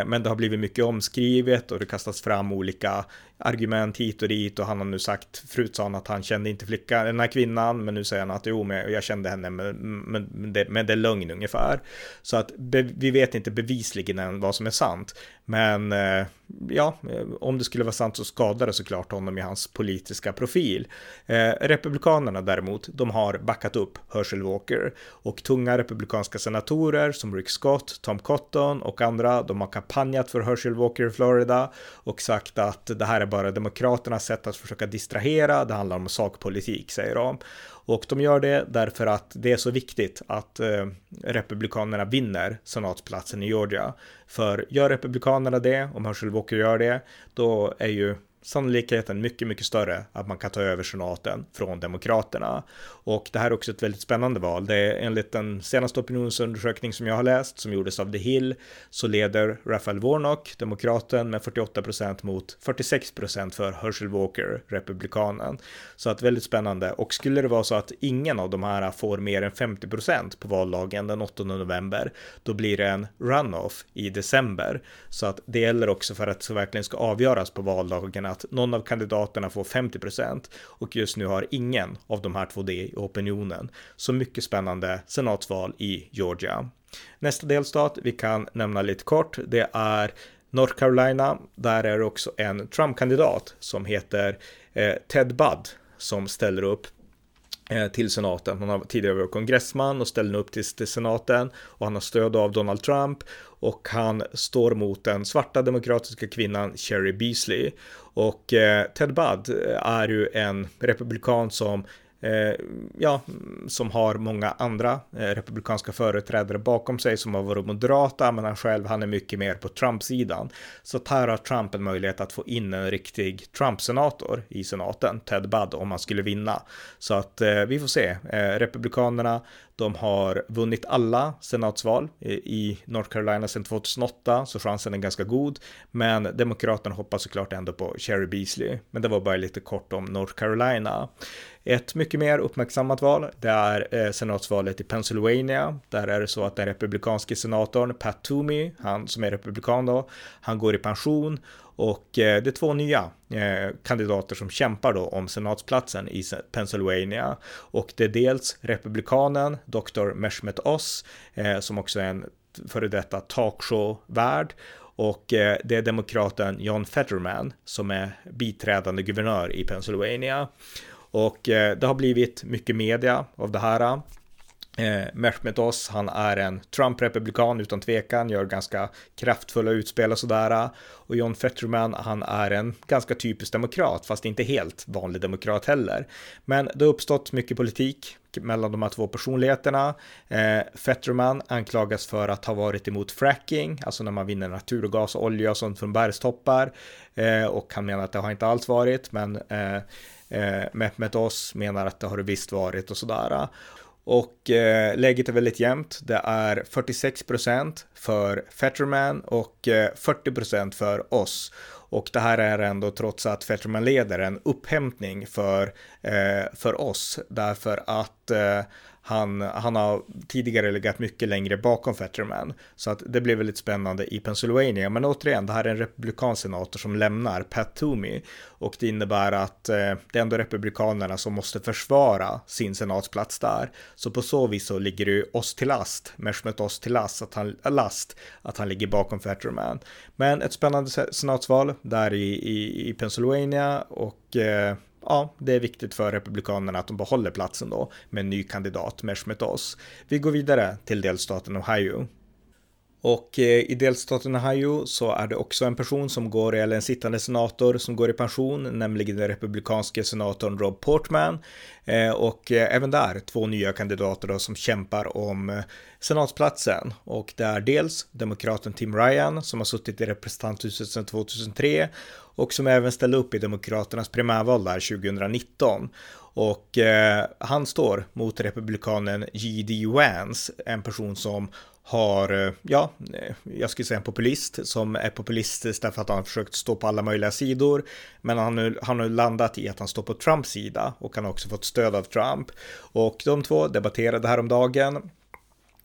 Men det har blivit mycket omskrivet och det kastas fram olika argument hit och dit och han har nu sagt, förut sa han att han kände inte flickan, den här kvinnan, men nu säger han att jo, men jag kände henne, men, men, men, det, men det är lögn ungefär. Så att be, vi vet inte bevisligen än vad som är sant, men eh, ja, om det skulle vara sant så skadar det såklart honom i hans politiska profil. Eh, republikanerna däremot, de har backat upp Herschel Walker och tunga republikanska senatorer som Rick Scott, Tom Cotton och andra, de har kampanjat för Herschel Walker i Florida och sagt att det här är bara Demokraternas sätt att försöka distrahera, det handlar om sakpolitik, säger de. Och de gör det därför att det är så viktigt att eh, Republikanerna vinner senatsplatsen i Georgia. För gör Republikanerna det, om Herschel Walker gör det, då är ju sannolikheten mycket, mycket större att man kan ta över senaten från Demokraterna. Och det här är också ett väldigt spännande val. Det är enligt den senaste opinionsundersökning som jag har läst, som gjordes av The Hill, så leder Raphael Warnock, demokraten, med 48 procent mot 46 procent för Herschel Walker, republikanen. Så att väldigt spännande. Och skulle det vara så att ingen av de här får mer än 50 procent på vallagen den 8 november, då blir det en runoff i december. Så att det gäller också för att det verkligen ska avgöras på valdagen att någon av kandidaterna får 50 procent och just nu har ingen av de här två det i opinionen. Så mycket spännande senatsval i Georgia. Nästa delstat vi kan nämna lite kort, det är North Carolina. Där är det också en Trump-kandidat som heter eh, Ted Budd som ställer upp Eh, till senaten. Han har tidigare varit kongressman och ställer upp till, till senaten och han har stöd av Donald Trump och han står mot den svarta demokratiska kvinnan Sherry Beasley. Och eh, Ted Budd eh, är ju en republikan som Eh, ja, som har många andra eh, republikanska företrädare bakom sig som har varit moderata, men han själv, han är mycket mer på Trump-sidan. Så här har Trump en möjlighet att få in en riktig Trump-senator i senaten, Ted Budd, om han skulle vinna. Så att eh, vi får se. Eh, republikanerna de har vunnit alla senatsval i North Carolina sedan 2008, så chansen är ganska god. Men Demokraterna hoppas såklart ändå på Cherry Beasley. Men det var bara lite kort om North Carolina. Ett mycket mer uppmärksammat val, det är eh, senatsvalet i Pennsylvania. Där är det så att den republikanske senatorn Pat Toomey, han som är republikan då, han går i pension Och eh, det är två nya eh, kandidater som kämpar då om senatsplatsen i Pennsylvania. Och det är dels republikanen Dr. Meshmet Oz, som också är en före detta talkshow-värd och det är demokraten John Fetterman som är biträdande guvernör i Pennsylvania. Och eh, det har blivit mycket media av det här. Eh, Mehmet Oz, han är en Trump-republikan utan tvekan, gör ganska kraftfulla utspel och sådär. Och John Fetterman, han är en ganska typisk demokrat, fast inte helt vanlig demokrat heller. Men det har uppstått mycket politik mellan de här två personligheterna. Eh, Fetterman anklagas för att ha varit emot fracking, alltså när man vinner naturgas och olja och sånt från bergstoppar. Eh, och han menar att det har inte alls varit, men eh, eh, Mehmet Oz menar att det har det visst varit och sådär. Och eh, läget är väldigt jämnt. Det är 46% för Fetterman och eh, 40% för oss. Och det här är ändå trots att Fetterman leder en upphämtning för, eh, för oss. Därför att eh, han, han har tidigare legat mycket längre bakom Fetterman. Så att det blir väldigt spännande i Pennsylvania. Men återigen, det här är en republikansk senator som lämnar Pat Toomey. Och det innebär att eh, det är ändå republikanerna som måste försvara sin senatsplats där. Så på så vis så ligger det ju oss till last, Meshmet oss till last, att han, äh, last, att han ligger bakom Fetterman. Men ett spännande senatsval där i, i, i Pennsylvania och eh, ja, det är viktigt för Republikanerna att de behåller platsen då med en ny kandidat, Meshmet Oz. Vi går vidare till delstaten Ohio. Och eh, i delstaten Ohio så är det också en person som går, eller en sittande senator som går i pension, nämligen den republikanske senatorn Rob Portman. Eh, och eh, även där två nya kandidater då som kämpar om senatsplatsen. Och det är dels demokraten Tim Ryan som har suttit i representanthuset sedan 2003 och som även ställde upp i Demokraternas primärval där 2019. Och eh, han står mot republikanen J.D. Vance, en person som har, eh, ja, eh, jag skulle säga en populist som är populistisk därför att han har försökt stå på alla möjliga sidor. Men han, har, han har landat i att han står på Trumps sida och han har också fått stöd av Trump. Och de två debatterade häromdagen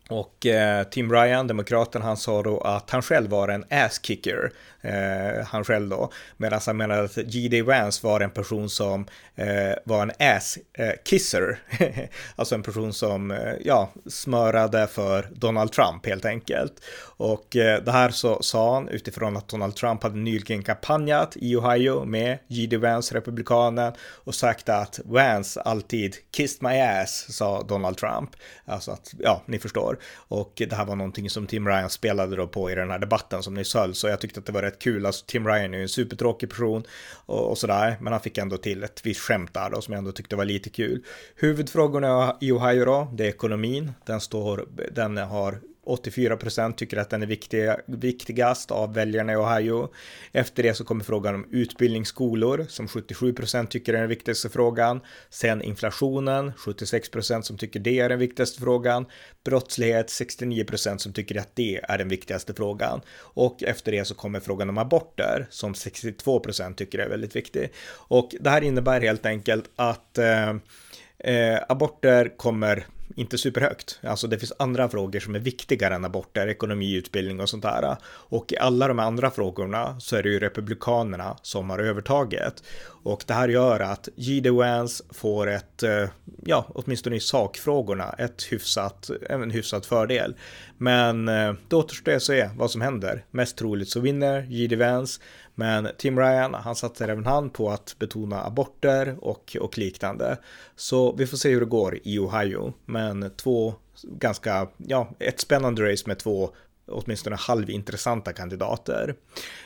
och eh, Tim Ryan, demokraten, han sa då att han själv var en ass-kicker, eh, han själv då, medan han alltså, menade att G.D. Vance var en person som eh, var en ass-kisser, eh, [laughs] alltså en person som, eh, ja, smörade för Donald Trump helt enkelt. Och eh, det här så sa han utifrån att Donald Trump hade nyligen kampanjat i Ohio med G.D. Vance, republikanen, och sagt att Vance alltid kissed my ass, sa Donald Trump. Alltså att, ja, ni förstår. Och det här var någonting som Tim Ryan spelade då på i den här debatten som ni höll, så jag tyckte att det var rätt kul. Alltså Tim Ryan är ju en supertråkig person och, och sådär, men han fick ändå till ett visst skämt där då som jag ändå tyckte var lite kul. Huvudfrågorna i Ohio då, det är ekonomin. Den står, den har 84 procent tycker att den är viktig, viktigast av väljarna i Ohio. Efter det så kommer frågan om utbildningsskolor som 77 procent tycker är den viktigaste frågan. Sen inflationen, 76 procent som tycker det är den viktigaste frågan. Brottslighet, 69 procent som tycker att det är den viktigaste frågan. Och efter det så kommer frågan om aborter som 62 procent tycker är väldigt viktig. Och det här innebär helt enkelt att eh, eh, aborter kommer inte superhögt. Alltså det finns andra frågor som är viktigare än aborter, ekonomi, utbildning och sånt där. Och i alla de andra frågorna så är det ju republikanerna som har övertaget. Och det här gör att J.D. Vance får ett, eh, ja, åtminstone i sakfrågorna, ett hyfsat, en hyfsat fördel. Men eh, det återstår att se vad som händer. Mest troligt så vinner J.D. Vance, men Tim Ryan, han satsar även han på att betona aborter och, och liknande. Så vi får se hur det går i Ohio. Men två ganska, ja, ett spännande race med två åtminstone halvintressanta kandidater.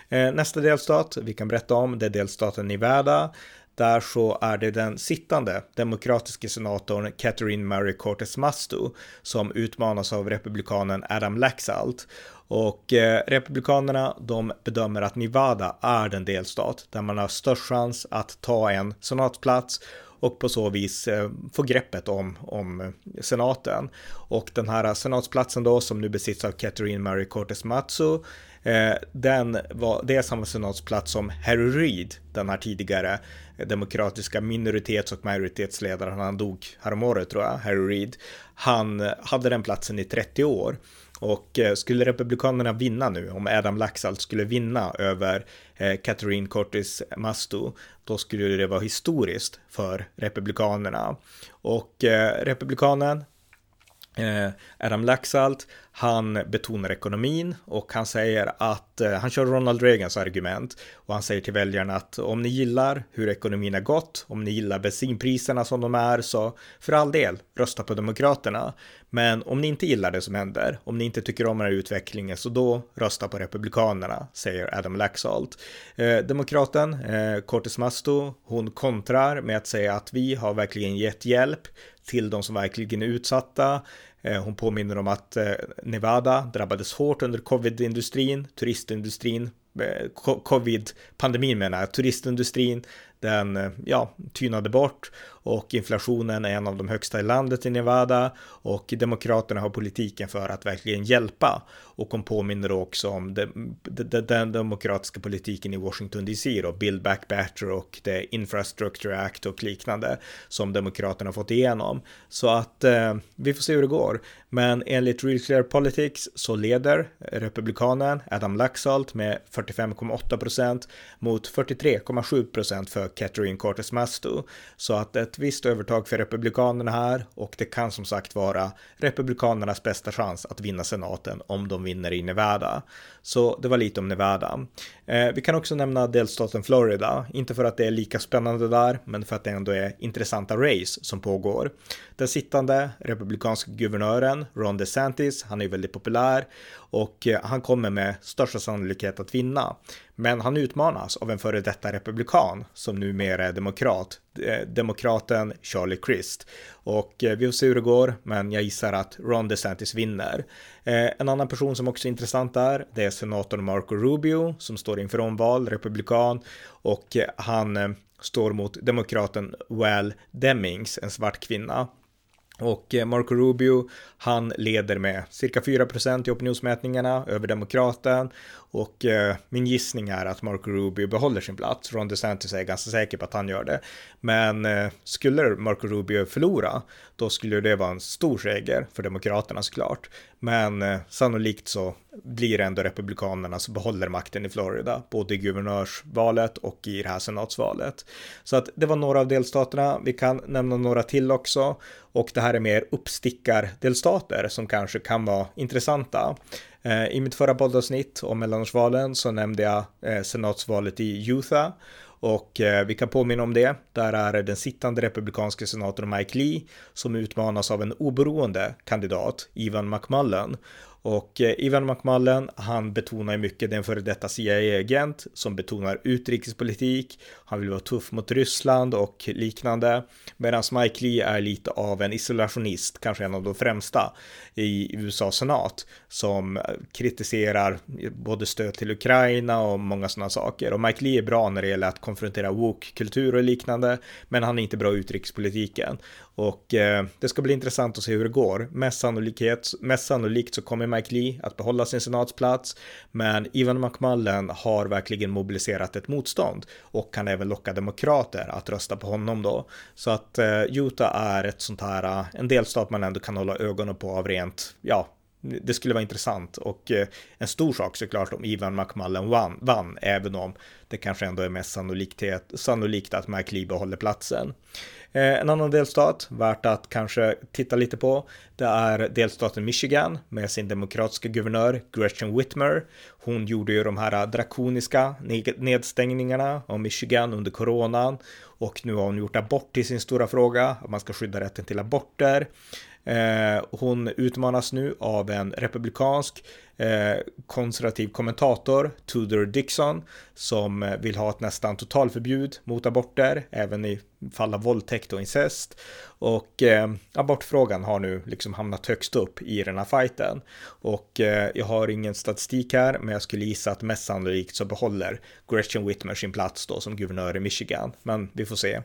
Eh, nästa delstat vi kan berätta om det är delstaten Nevada. Där så är det den sittande demokratiske senatorn Catherine Mary Cortez Masto som utmanas av republikanen Adam Laxalt. Och eh, republikanerna de bedömer att Nevada är den delstat där man har störst chans att ta en senatsplats och på så vis eh, få greppet om, om eh, senaten. Och den här senatsplatsen då som nu besitts av Catherine Mary Cortez Matsu eh, den var, det är samma senatsplats som Harry Reid, den här tidigare eh, demokratiska minoritets och majoritetsledaren, han dog häromåret tror jag, Harry Reid. Han eh, hade den platsen i 30 år och eh, skulle Republikanerna vinna nu, om Adam Laxalt skulle vinna över eh, Catherine Cortis Masto, då skulle det vara historiskt för Republikanerna. Och eh, Republikanen Adam Laxalt, han betonar ekonomin och han säger att han kör Ronald Reagans argument och han säger till väljarna att om ni gillar hur ekonomin har gått, om ni gillar bensinpriserna som de är, så för all del, rösta på Demokraterna. Men om ni inte gillar det som händer, om ni inte tycker om den här utvecklingen, så då rösta på Republikanerna, säger Adam Laxalt. Eh, demokraten eh, Cortes Masto, hon kontrar med att säga att vi har verkligen gett hjälp till de som verkligen är utsatta. Eh, hon påminner om att eh, Nevada drabbades hårt under covid-industrin, turistindustrin, eh, covid-pandemin menar jag, turistindustrin, den eh, ja, tynade bort och inflationen är en av de högsta i landet i Nevada och Demokraterna har politiken för att verkligen hjälpa. Och hon påminner också om den, den, den demokratiska politiken i Washington DC då, Build Back Better och det Infrastructure Act och liknande som Demokraterna fått igenom. Så att eh, vi får se hur det går. Men enligt Real Clear Politics så leder republikanen Adam Laxalt med 45,8 procent mot 43,7 procent för Catherine Cortez Masto. Så att ett visst övertag för republikanerna här och det kan som sagt vara republikanernas bästa chans att vinna senaten om de vinner i Nevada. Så det var lite om Nevada. Eh, vi kan också nämna delstaten Florida, inte för att det är lika spännande där, men för att det ändå är intressanta race som pågår. Den sittande republikanska guvernören Ron DeSantis, han är väldigt populär och eh, han kommer med största sannolikhet att vinna. Men han utmanas av en före detta republikan som numera är demokrat, Eh, demokraten Charlie Crist. Och eh, vi får se hur det går, men jag gissar att Ron DeSantis vinner. Eh, en annan person som också är intressant där, det är senatorn Marco Rubio som står inför omval, republikan, och han står mot demokraten Val Demings, en svart kvinna. Och Marco Rubio, han leder med cirka 4% i opinionsmätningarna över demokraten och eh, min gissning är att Marco Rubio behåller sin plats. Ron DeSantis är ganska säker på att han gör det. Men eh, skulle Marco Rubio förlora, då skulle det vara en stor seger för Demokraterna såklart. Men eh, sannolikt så blir det ändå Republikanerna som behåller makten i Florida, både i guvernörsvalet och i det här senatsvalet. Så att det var några av delstaterna. Vi kan nämna några till också. Och det här är mer uppstickardelstater som kanske kan vara intressanta. Eh, I mitt förra poddavsnitt om mellanårsvalen så nämnde jag eh, senatsvalet i Utah och eh, vi kan påminna om det. Där är det den sittande republikanska senatorn Mike Lee som utmanas av en oberoende kandidat, Ivan McMullen. Och Ivan McMullen, han betonar mycket den före detta CIA-agent som betonar utrikespolitik. Han vill vara tuff mot Ryssland och liknande. Medan Mike Lee är lite av en isolationist, kanske en av de främsta i USAs senat som kritiserar både stöd till Ukraina och många sådana saker. Och Mike Lee är bra när det gäller att konfrontera woke-kultur och liknande, men han är inte bra i utrikespolitiken. Och eh, det ska bli intressant att se hur det går. Mest, sannolikhet, mest sannolikt så kommer Mike Lee att behålla sin senatsplats, men Ivan McMullen har verkligen mobiliserat ett motstånd och kan även locka demokrater att rösta på honom då. Så att eh, Utah är ett sånt här, eh, en delstat man ändå kan hålla ögonen på av rent, ja, det skulle vara intressant och eh, en stor sak såklart om Ivan McMullen vann, vann även om det kanske ändå är mest sannolikt, sannolikt att Mike Lee behåller platsen. Eh, en annan delstat värt att kanske titta lite på, det är delstaten Michigan med sin demokratiska guvernör Gretchen Whitmer. Hon gjorde ju de här drakoniska nedstängningarna av Michigan under coronan och nu har hon gjort abort till sin stora fråga, att man ska skydda rätten till aborter. Eh, hon utmanas nu av en republikansk Eh, konservativ kommentator, Tudor Dixon, som eh, vill ha ett nästan totalförbud mot aborter, även i fall av våldtäkt och incest. Och eh, abortfrågan har nu liksom hamnat högst upp i den här fighten. Och eh, jag har ingen statistik här, men jag skulle gissa att mest sannolikt så behåller Gretchen Whitmer sin plats då som guvernör i Michigan. Men vi får se.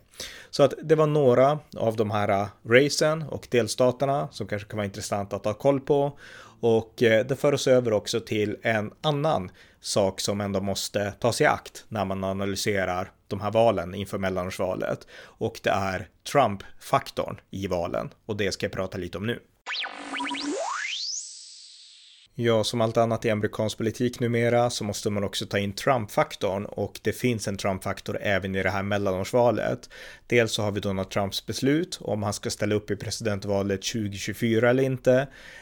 Så att det var några av de här eh, racen och delstaterna som kanske kan vara intressant att ha koll på. Och eh, det för oss över också till en annan sak som ändå måste tas i akt när man analyserar de här valen inför mellanårsvalet. Och det är Trump-faktorn i valen och det ska jag prata lite om nu. Ja, som allt annat i amerikansk politik numera så måste man också ta in Trump-faktorn och det finns en Trump-faktor även i det här mellanårsvalet. Dels så har vi Donald Trumps beslut om han ska ställa upp i presidentvalet 2024 eller inte.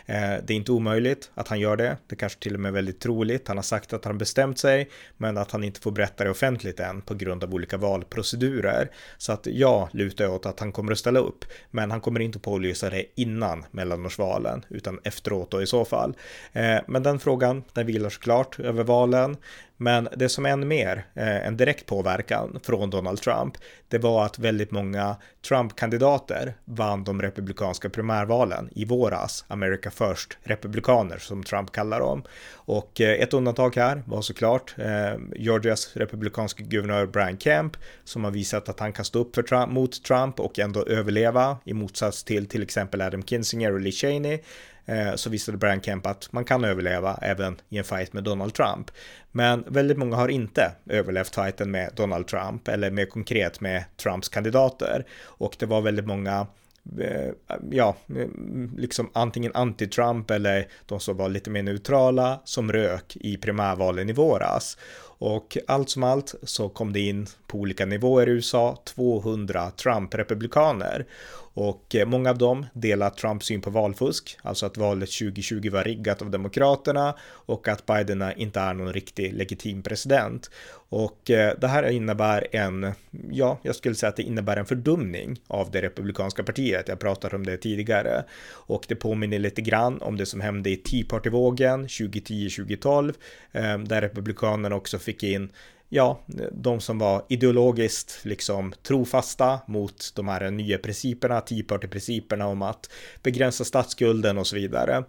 Eh, det är inte omöjligt att han gör det. Det kanske till och med är väldigt troligt. Han har sagt att han bestämt sig, men att han inte får berätta det offentligt än på grund av olika valprocedurer. Så att ja, lutar jag åt att han kommer att ställa upp, men han kommer inte att pålysa det innan mellanårsvalen, utan efteråt då i så fall. Eh, Eh, men den frågan, den vilar såklart över valen. Men det som är än mer, eh, en direkt påverkan från Donald Trump, det var att väldigt många Trump-kandidater vann de republikanska primärvalen i våras, America First, republikaner som Trump kallar dem. Och eh, ett undantag här var såklart eh, Georgias republikanska guvernör Brian Kemp, som har visat att han kan stå upp för Trump, mot Trump och ändå överleva, i motsats till till exempel Adam Kinzinger och Lee Cheney Eh, så visade Brian Kemp att man kan överleva även i en fight med Donald Trump. Men väldigt många har inte överlevt fighten med Donald Trump eller mer konkret med Trumps kandidater och det var väldigt många eh, ja, mm, liksom antingen anti-Trump eller de som var lite mer neutrala som rök i primärvalen i våras. Och allt som allt så kom det in på olika nivåer i USA 200 Trump-republikaner och eh, många av dem delar Trumps syn på valfusk, alltså att valet 2020 var riggat av Demokraterna och att Biden inte är någon riktig legitim president. Och eh, det här innebär en, ja, jag skulle säga att det innebär en fördumning av det republikanska partiet. Jag pratade om det tidigare och det påminner lite grann om det som hände i Tea Party-vågen 2010-2012, eh, där republikanerna också fick in ja, de som var ideologiskt liksom trofasta mot de här nya principerna, Tea Party-principerna om att begränsa statsskulden och så vidare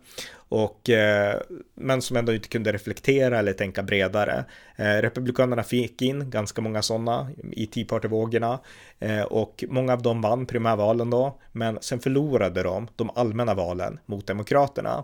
och, eh, men som ändå inte kunde reflektera eller tänka bredare. Eh, Republikanerna fick in ganska många sådana i Tea Party-vågorna eh, och många av dem vann primärvalen då, men sen förlorade de de allmänna valen mot Demokraterna.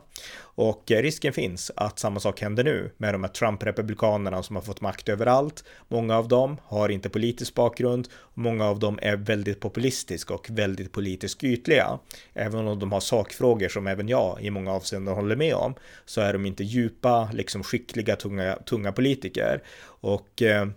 Och eh, risken finns att samma sak händer nu med de här Trump-republikanerna som har fått makt överallt. Många av dem har inte politisk bakgrund, många av dem är väldigt populistiska och väldigt politiskt ytliga. Även om de har sakfrågor som även jag i många avseenden håller med om, så är de inte djupa, liksom skickliga, tunga, tunga politiker. Och eh,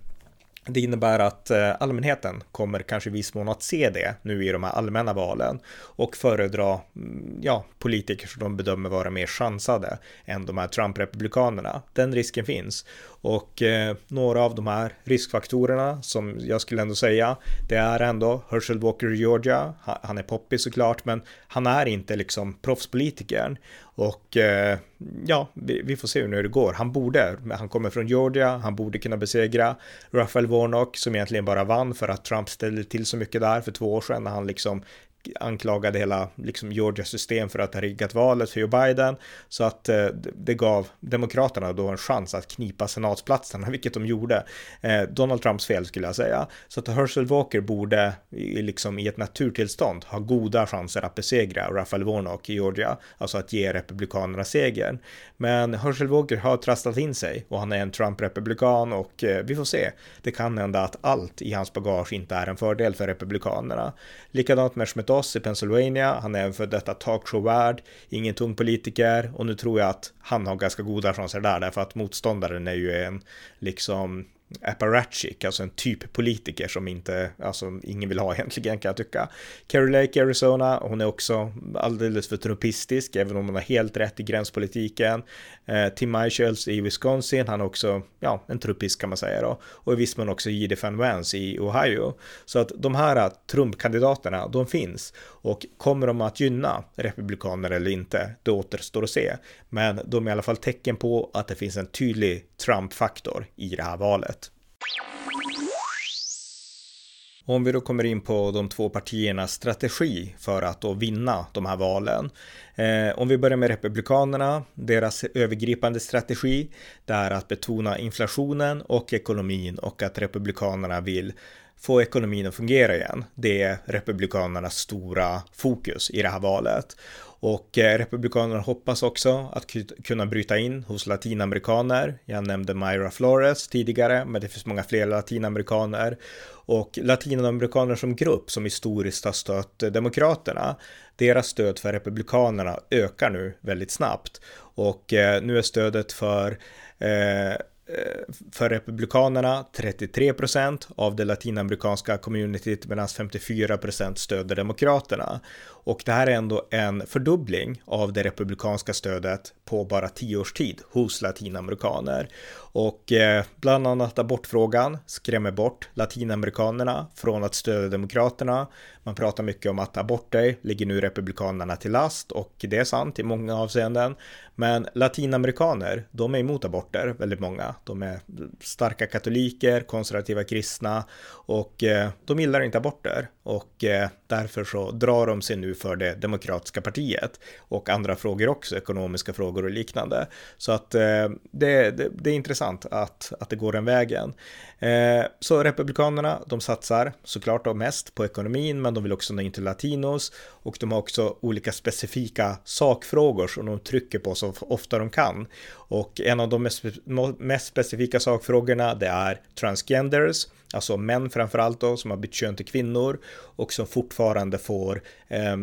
det innebär att eh, allmänheten kommer kanske i viss mån att se det nu i de här allmänna valen och föredra mm, ja, politiker som de bedömer vara mer chansade än de här Trump-republikanerna. Den risken finns och eh, några av de här riskfaktorerna som jag skulle ändå säga, det är ändå Herschel Walker i Georgia. Han är poppis såklart, men han är inte liksom proffspolitikern. Och eh, ja, vi, vi, får se hur det går. Han borde, han kommer från Georgia, han borde kunna besegra Raphael Warnock som egentligen bara vann för att Trump ställde till så mycket där för två år sedan när han liksom anklagade hela liksom Georgias system för att ha riggat valet för Joe Biden. Så att eh, det gav Demokraterna då en chans att knipa senatsplatserna, [laughs] vilket de gjorde. Eh, Donald Trumps fel skulle jag säga. Så att Herschel Walker borde i, liksom i ett naturtillstånd ha goda chanser att besegra Raphael Warnock i Georgia, alltså att ge Republikanerna segern. Men Herschel Walker har trasslat in sig och han är en Trump-republikan och eh, vi får se. Det kan hända att allt i hans bagage inte är en fördel för Republikanerna. Likadant med Schmidt Doss i Pennsylvania. Han är en för detta talkshow-värd, ingen tung politiker och nu tror jag att han har ganska goda chanser där därför att motståndaren är ju en liksom apparatchik, alltså en typ politiker som inte, alltså ingen vill ha [laughs] egentligen kan jag tycka. Carrie Lake, Arizona, hon är också alldeles för trumpistisk, även om hon har helt rätt i gränspolitiken. Eh, Tim Michels i Wisconsin, han är också, ja, en trumpist kan man säga då. Och i viss mån också J.D. Van Vance i Ohio. Så att de här eh, Trump-kandidaterna, de finns. Och kommer de att gynna republikaner eller inte, det återstår att se. Men de är i alla fall tecken på att det finns en tydlig Trump-faktor i det här valet. Om vi då kommer in på de två partiernas strategi för att då vinna de här valen. Eh, om vi börjar med Republikanerna, deras övergripande strategi, det är att betona inflationen och ekonomin och att Republikanerna vill få ekonomin att fungera igen. Det är Republikanernas stora fokus i det här valet. Och eh, Republikanerna hoppas också att kunna bryta in hos latinamerikaner. Jag nämnde Myra Flores tidigare, men det finns många fler latinamerikaner. Och latinamerikaner som grupp som historiskt har stött Demokraterna, deras stöd för Republikanerna ökar nu väldigt snabbt. Och eh, nu är stödet för eh, för Republikanerna 33 procent av det latinamerikanska communityt medan 54 procent stöder Demokraterna. Och det här är ändå en fördubbling av det republikanska stödet på bara tio års tid hos latinamerikaner. Och eh, bland annat abortfrågan skrämmer bort latinamerikanerna från att stödja demokraterna. Man pratar mycket om att aborter ligger nu republikanerna till last och det är sant i många avseenden. Men latinamerikaner, de är emot aborter, väldigt många. De är starka katoliker, konservativa kristna och eh, de gillar inte aborter och eh, därför så drar de sig nu för det demokratiska partiet och andra frågor också, ekonomiska frågor och liknande. Så att eh, det, det, det är intressant intressant att, att det går den vägen. Eh, så Republikanerna, de satsar såklart då mest på ekonomin, men de vill också nå in till latinos och de har också olika specifika sakfrågor som de trycker på så ofta de kan. Och en av de mest, mest specifika sakfrågorna, det är transgenders, alltså män framförallt då som har bytt kön till kvinnor och som fortfarande får eh,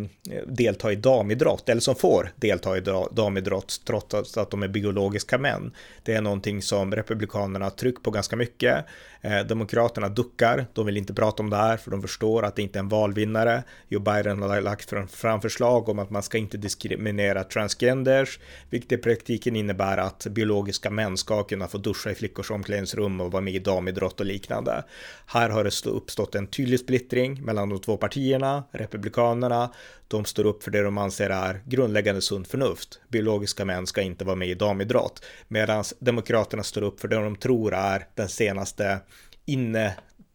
delta i damidrott eller som får delta i damidrott trots att de är biologiska män. Det är någonting som republikanerna har tryckt på ganska mycket. Eh, demokraterna duckar, de vill inte prata om det här för de förstår att det inte är en valvinnare. Joe Biden har lagt fram förslag om att man ska inte diskriminera transgenders, vilket i praktiken innebär att biologiska män ska kunna få duscha i flickors omklädningsrum och vara med i damidrott och liknande. Här har det uppstått en tydlig splittring mellan de två partierna, Republikanerna, de står upp för det de anser är grundläggande sunt förnuft. Biologiska män ska inte vara med i damidrott, medan Demokraterna står upp för det de tror är den senaste inne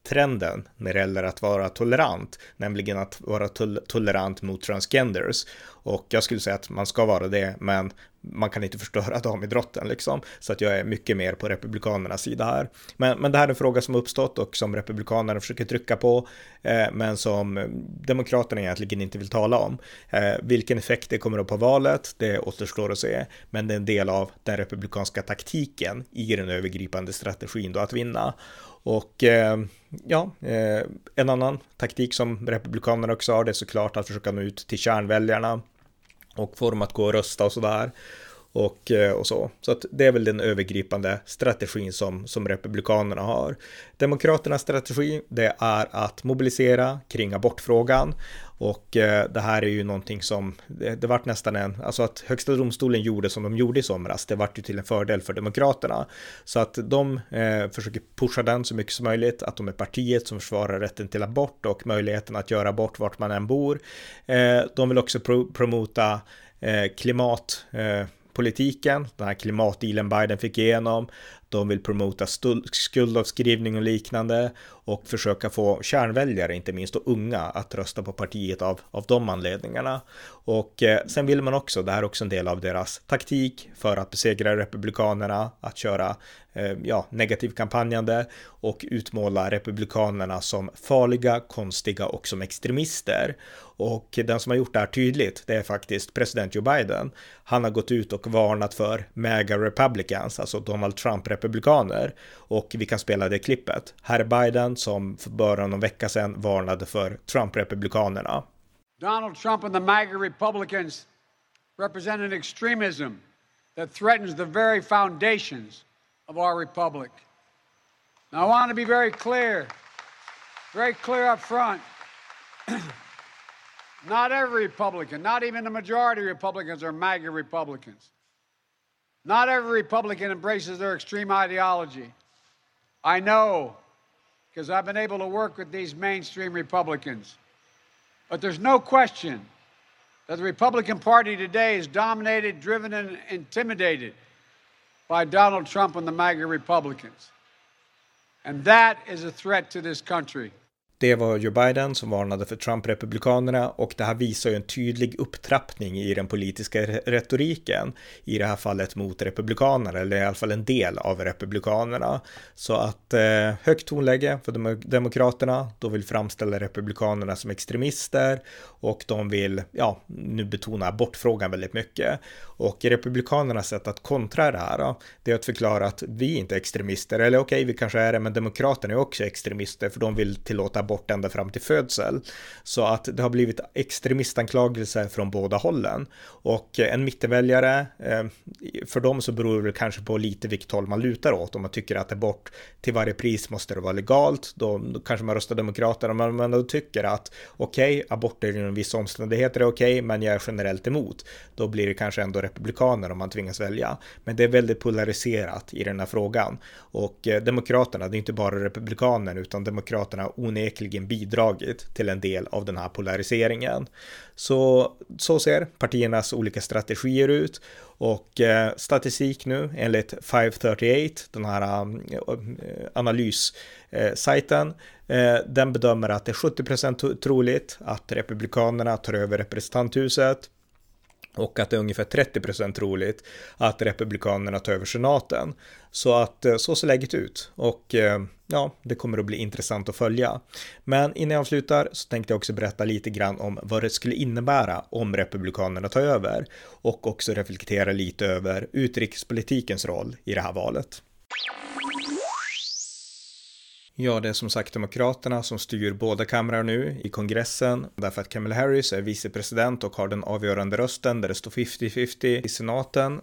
trenden när det gäller att vara tolerant, nämligen att vara tol tolerant mot transgenders. Och jag skulle säga att man ska vara det, men man kan inte förstöra [laughs] damidrotten liksom. Så att jag är mycket mer på republikanernas sida här. Men, men det här är en fråga som uppstått och som republikanerna försöker trycka på, eh, men som demokraterna egentligen inte vill tala om. Eh, vilken effekt det kommer att på valet, det återstår att se, men det är en del av den republikanska taktiken i den övergripande strategin då att vinna. Och eh, ja, eh, en annan taktik som republikanerna också har det är såklart att försöka nå ut till kärnväljarna och få dem att gå och rösta och sådär. Och, eh, och så. Så att det är väl den övergripande strategin som, som Republikanerna har. Demokraternas strategi, det är att mobilisera kring abortfrågan. Och eh, det här är ju någonting som, det, det vart nästan en, alltså att högsta domstolen gjorde som de gjorde i somras, det vart ju till en fördel för Demokraterna. Så att de eh, försöker pusha den så mycket som möjligt, att de är partiet som försvarar rätten till abort och möjligheten att göra abort vart man än bor. Eh, de vill också pro promota eh, klimat eh, politiken, den här klimatdealen Biden fick igenom. De vill promota skuldavskrivning och liknande och försöka få kärnväljare, inte minst och unga, att rösta på partiet av, av de anledningarna. Och eh, sen vill man också, det här är också en del av deras taktik för att besegra republikanerna, att köra eh, ja, negativ kampanjande och utmåla republikanerna som farliga, konstiga och som extremister. Och den som har gjort det här tydligt, det är faktiskt president Joe Biden. Han har gått ut och varnat för MAGA Republicans, alltså Donald Trump republikaner Och vi kan spela det klippet. Här är Biden som för bara någon vecka sedan varnade för Trump-republikanerna. Donald Trump and the MAGA Republicans represent an extremism that threatens the very foundations of our republic. Now, I want to be very clear, very clear up front. [clears throat] not every Republican, not even the majority of Republicans are MAGA Republicans. Not every Republican embraces their extreme ideology. I know because I've been able to work with these mainstream Republicans. But there's no question that the Republican Party today is dominated, driven, and intimidated by Donald Trump and the MAGA Republicans. And that is a threat to this country. Det var Joe Biden som varnade för Trump-republikanerna och det här visar ju en tydlig upptrappning i den politiska retoriken. I det här fallet mot republikanerna, eller i alla fall en del av republikanerna. Så att eh, högt tonläge för demokraterna, då vill framställa republikanerna som extremister och de vill, ja, nu betona abortfrågan väldigt mycket. Och republikanernas sätt att kontra det här, det är att förklara att vi inte är extremister, eller okej, okay, vi kanske är det, men demokraterna är också extremister, för de vill tillåta abort ända fram till födsel. Så att det har blivit extremistanklagelser från båda hållen. Och en mittenväljare, eh, för dem så beror det kanske på lite vilket håll man lutar åt. Om man tycker att abort till varje pris måste det vara legalt, då, då kanske man röstar demokraterna, men man då tycker att okej, okay, aborter under vissa omständigheter är okej, okay, men jag är generellt emot. Då blir det kanske ändå republikaner om man tvingas välja. Men det är väldigt polariserat i den här frågan. Och eh, demokraterna, det är inte bara republikaner, utan demokraterna onekligen bidragit till en del av den här polariseringen. Så, så ser partiernas olika strategier ut och eh, statistik nu enligt 538, den här eh, analyssajten, eh, Eh, den bedömer att det är 70% troligt att republikanerna tar över representanthuset och att det är ungefär 30% troligt att republikanerna tar över senaten. Så att eh, så ser läget ut och eh, ja, det kommer att bli intressant att följa. Men innan jag avslutar så tänkte jag också berätta lite grann om vad det skulle innebära om republikanerna tar över och också reflektera lite över utrikespolitikens roll i det här valet. Ja, det är som sagt Demokraterna som styr båda kamrar nu i kongressen därför att Kamala Harris är vicepresident och har den avgörande rösten där det står 50-50 i senaten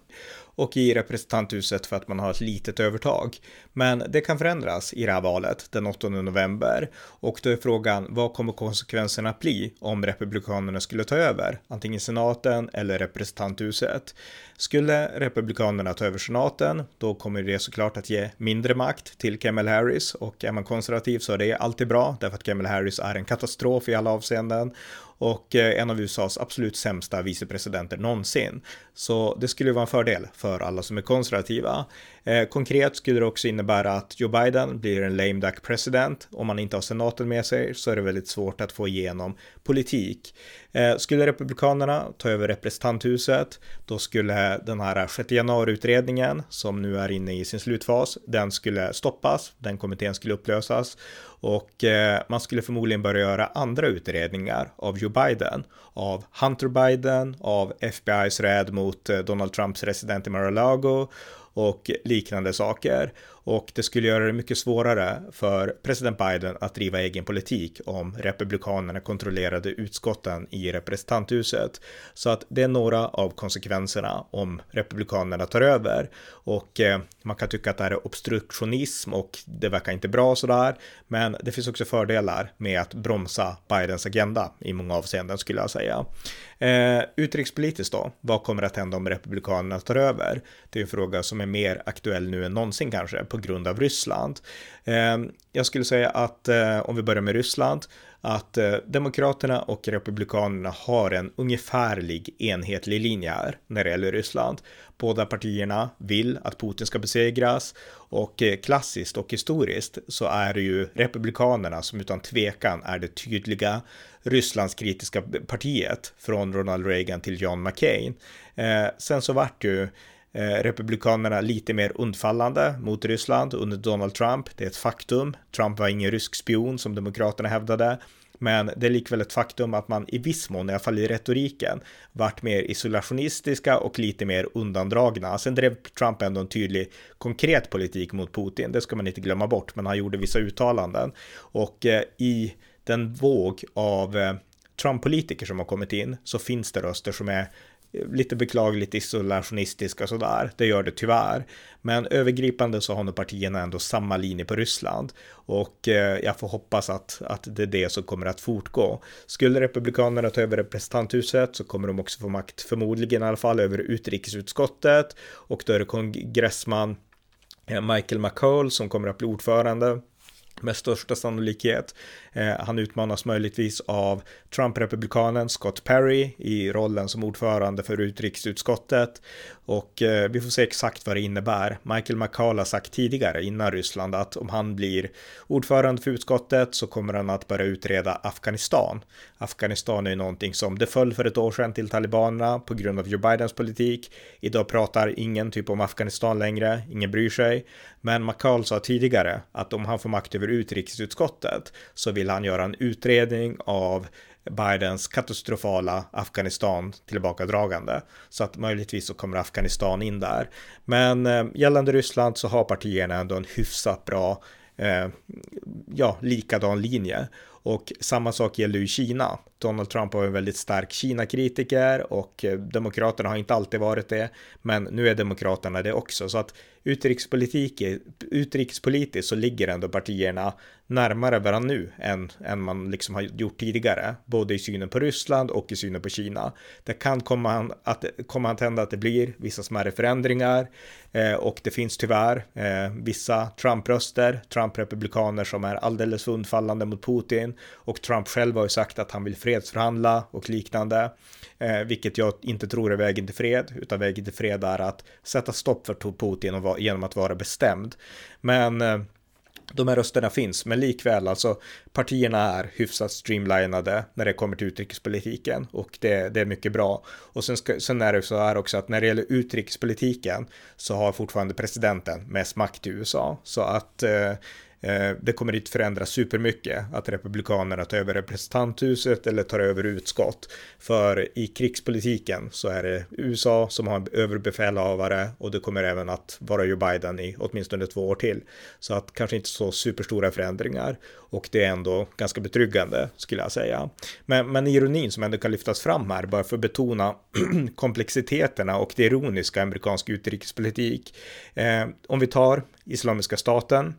och i representanthuset för att man har ett litet övertag. Men det kan förändras i det här valet den 8 november och då är frågan vad kommer konsekvenserna bli om republikanerna skulle ta över antingen senaten eller representanthuset. Skulle republikanerna ta över senaten, då kommer det såklart att ge mindre makt till Kamala Harris och är man konservativ så är det alltid bra därför att Kamala Harris är en katastrof i alla avseenden och eh, en av USAs absolut sämsta vicepresidenter någonsin. Så det skulle vara en fördel för alla som är konservativa. Eh, konkret skulle det också innebära att Joe Biden blir en lame duck president. Om man inte har senaten med sig så är det väldigt svårt att få igenom politik. Eh, skulle republikanerna ta över representanthuset, då skulle den här 6 januari-utredningen som nu är inne i sin slutfas, den skulle stoppas, den kommittén skulle upplösas och eh, man skulle förmodligen börja göra andra utredningar av Joe Biden, av Hunter Biden, av FBI's räd mot eh, Donald Trumps resident i Mar-a-Lago och liknande saker. Och det skulle göra det mycket svårare för president Biden att driva egen politik om republikanerna kontrollerade utskotten i representanthuset. Så att det är några av konsekvenserna om republikanerna tar över. Och eh, man kan tycka att det här är obstruktionism och det verkar inte bra sådär. Men det finns också fördelar med att bromsa Bidens agenda i många avseenden skulle jag säga. Eh, utrikespolitiskt då, vad kommer att hända om republikanerna tar över? Det är en fråga som är mer aktuell nu än någonsin kanske på grund av Ryssland. Ehm, jag skulle säga att eh, om vi börjar med Ryssland, att eh, Demokraterna och Republikanerna har en ungefärlig enhetlig linje här när det gäller Ryssland. Båda partierna vill att Putin ska besegras och eh, klassiskt och historiskt så är det ju Republikanerna som utan tvekan är det tydliga Rysslandskritiska partiet från Ronald Reagan till John McCain. Eh, sen så vart ju Eh, republikanerna lite mer undfallande mot Ryssland under Donald Trump. Det är ett faktum. Trump var ingen rysk spion som demokraterna hävdade. Men det är likväl ett faktum att man i viss mån, i alla fall i retoriken, vart mer isolationistiska och lite mer undandragna. Sen drev Trump ändå en tydlig konkret politik mot Putin, det ska man inte glömma bort, men han gjorde vissa uttalanden. Och eh, i den våg av eh, Trump-politiker som har kommit in så finns det röster som är lite beklagligt isolationistiska och sådär. Det gör det tyvärr. Men övergripande så har nog partierna ändå samma linje på Ryssland och eh, jag får hoppas att, att det är det som kommer att fortgå. Skulle Republikanerna ta över representanthuset så kommer de också få makt, förmodligen i alla fall, över utrikesutskottet och då är det kongressman eh, Michael McCall som kommer att bli ordförande med största sannolikhet. Eh, han utmanas möjligtvis av Trump-republikanen Scott Perry i rollen som ordförande för utrikesutskottet och eh, vi får se exakt vad det innebär. Michael McCall har sagt tidigare innan Ryssland att om han blir ordförande för utskottet så kommer han att börja utreda Afghanistan. Afghanistan är ju någonting som det föll för ett år sedan till talibanerna på grund av Joe Bidens politik. Idag pratar ingen typ om Afghanistan längre, ingen bryr sig. Men McCall sa tidigare att om han får makt över utrikesutskottet så vill han göra en utredning av Bidens katastrofala Afghanistan tillbakadragande. Så att möjligtvis så kommer Afghanistan in där. Men eh, gällande Ryssland så har partierna ändå en hyfsat bra, eh, ja, likadan linje. Och samma sak gäller ju Kina. Donald Trump var en väldigt stark Kina-kritiker och eh, Demokraterna har inte alltid varit det. Men nu är Demokraterna det också. Så att utrikespolitik, utrikespolitiskt så ligger ändå partierna närmare varandra nu än, än man liksom har gjort tidigare, både i synen på Ryssland och i synen på Kina. Det kan komma att, komma att hända att det blir vissa smärre förändringar eh, och det finns tyvärr eh, vissa Trump-röster, Trump-republikaner som är alldeles för undfallande mot Putin och Trump själv har ju sagt att han vill fredsförhandla och liknande, eh, vilket jag inte tror är vägen till fred, utan vägen till fred är att sätta stopp för Putin och genom att vara bestämd. Men eh, de här rösterna finns, men likväl alltså partierna är hyfsat streamlinade när det kommer till utrikespolitiken och det, det är mycket bra. Och sen, ska, sen är det så här också att när det gäller utrikespolitiken så har fortfarande presidenten mest makt i USA så att Eh, Eh, det kommer inte förändra supermycket att republikanerna tar över representanthuset eller tar över utskott. För i krigspolitiken så är det USA som har en överbefälhavare och det kommer även att vara Joe Biden i åtminstone två år till. Så att kanske inte så superstora förändringar och det är ändå ganska betryggande skulle jag säga. Men, men ironin som ändå kan lyftas fram här bara för att betona [clears throat] komplexiteterna och det ironiska i amerikansk utrikespolitik. Eh, om vi tar Islamiska staten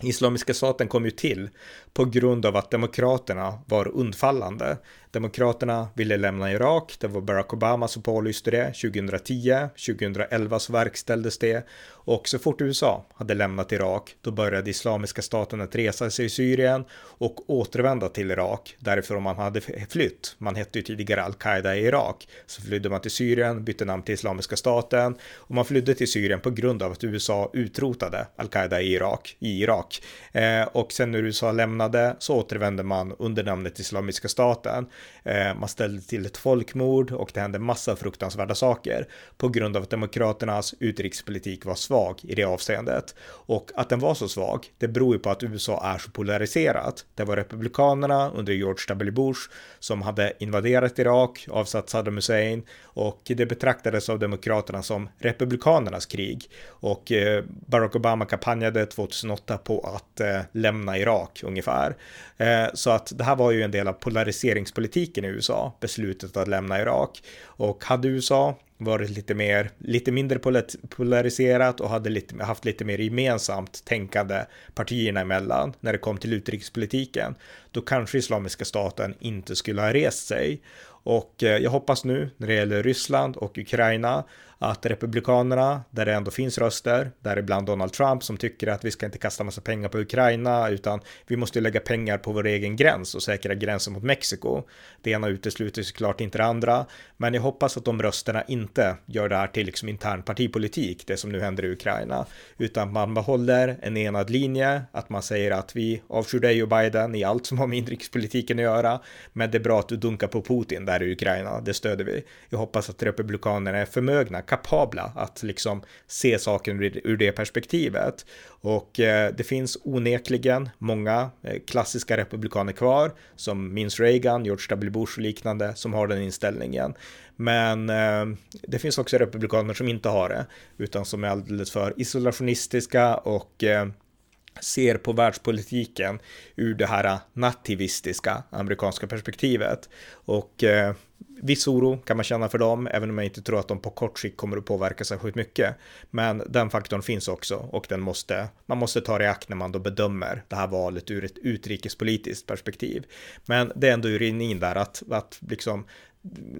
Islamiska staten kom ju till på grund av att demokraterna var undfallande. Demokraterna ville lämna Irak, det var Barack Obama som pålyste det 2010, 2011 så verkställdes det och så fort USA hade lämnat Irak då började Islamiska staten att resa sig i Syrien och återvända till Irak därifrån man hade flytt. Man hette ju tidigare Al-Qaida i Irak. Så flydde man till Syrien, bytte namn till Islamiska staten och man flydde till Syrien på grund av att USA utrotade Al-Qaida i Irak. I Irak. Eh, och sen när USA lämnade så återvände man under namnet Islamiska staten. Eh, man ställde till ett folkmord och det hände massa fruktansvärda saker på grund av att demokraternas utrikespolitik var svag i det avseendet. Och att den var så svag, det beror ju på att USA är så polariserat. Det var republikanerna under George W. Bush som hade invaderat Irak, avsatt Saddam Hussein och det betraktades av demokraterna som republikanernas krig. Och eh, Barack Obama kampanjade 2008 på att eh, lämna Irak ungefär. Eh, så att det här var ju en del av polariseringspolitiken i USA, beslutet att lämna Irak. Och hade USA varit lite mer, lite mindre polariserat och hade lite, haft lite mer gemensamt tänkande partierna emellan när det kom till utrikespolitiken, då kanske Islamiska staten inte skulle ha rest sig. Och eh, jag hoppas nu när det gäller Ryssland och Ukraina att Republikanerna, där det ändå finns röster, däribland Donald Trump som tycker att vi ska inte kasta massa pengar på Ukraina utan vi måste lägga pengar på vår egen gräns och säkra gränsen mot Mexiko. Det ena utesluter såklart inte det andra, men jag hoppas att de rösterna inte gör det här till liksom intern partipolitik, det som nu händer i Ukraina, utan man behåller en enad linje, att man säger att vi avskyr dig och Biden i allt som har med inrikespolitiken att göra, men det är bra att du dunkar på Putin där i Ukraina, det stöder vi. Jag hoppas att republikanerna är förmögna, kapabla att liksom se saken ur det perspektivet. Och eh, det finns onekligen många eh, klassiska republikaner kvar som minns Reagan, George W. Bush och liknande som har den inställningen. Men eh, det finns också republikaner som inte har det utan som är alldeles för isolationistiska och eh, ser på världspolitiken ur det här nativistiska amerikanska perspektivet. Och eh, viss oro kan man känna för dem, även om jag inte tror att de på kort sikt kommer att påverka särskilt mycket. Men den faktorn finns också och den måste, man måste ta det i akt när man då bedömer det här valet ur ett utrikespolitiskt perspektiv. Men det är ändå urinin där att, att liksom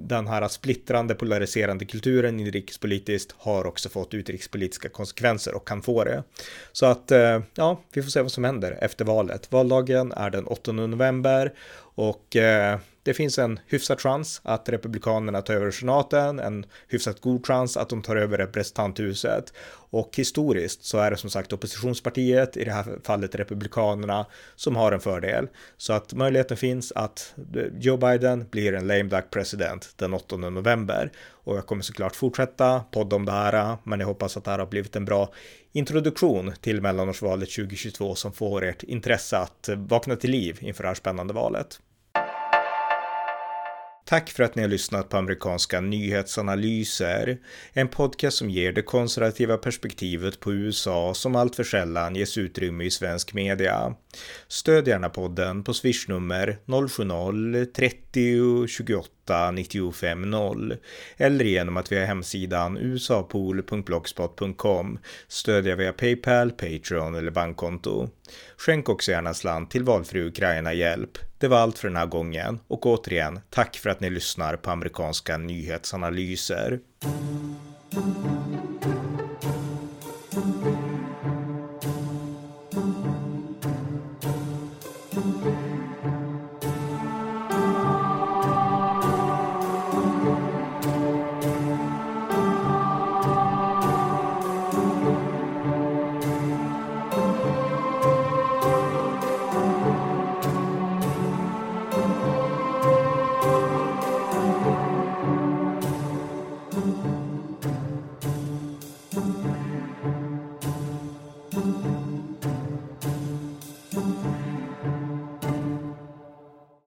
den här splittrande, polariserande kulturen inrikespolitiskt har också fått utrikespolitiska konsekvenser och kan få det. Så att, eh, ja, vi får se vad som händer efter valet. Valdagen är den 8 november och eh, det finns en hyfsad chans att Republikanerna tar över senaten, en hyfsat god chans att de tar över representanthuset. Och historiskt så är det som sagt oppositionspartiet, i det här fallet Republikanerna, som har en fördel. Så att möjligheten finns att Joe Biden blir en lame duck president den 8 november. Och jag kommer såklart fortsätta podda om det här, men jag hoppas att det här har blivit en bra introduktion till mellanårsvalet 2022 som får ert intresse att vakna till liv inför det här spännande valet. Tack för att ni har lyssnat på amerikanska nyhetsanalyser, en podcast som ger det konservativa perspektivet på USA som alltför sällan ges utrymme i svensk media. Stöd gärna podden på swishnummer 070-30 28 95 0 eller genom att via hemsidan usapool.blogspot.com stödja via Paypal, Patreon eller bankkonto. Skänk också gärna slant till valfri Ukraina-hjälp. Det var allt för den här gången och återigen tack för att ni lyssnar på amerikanska nyhetsanalyser.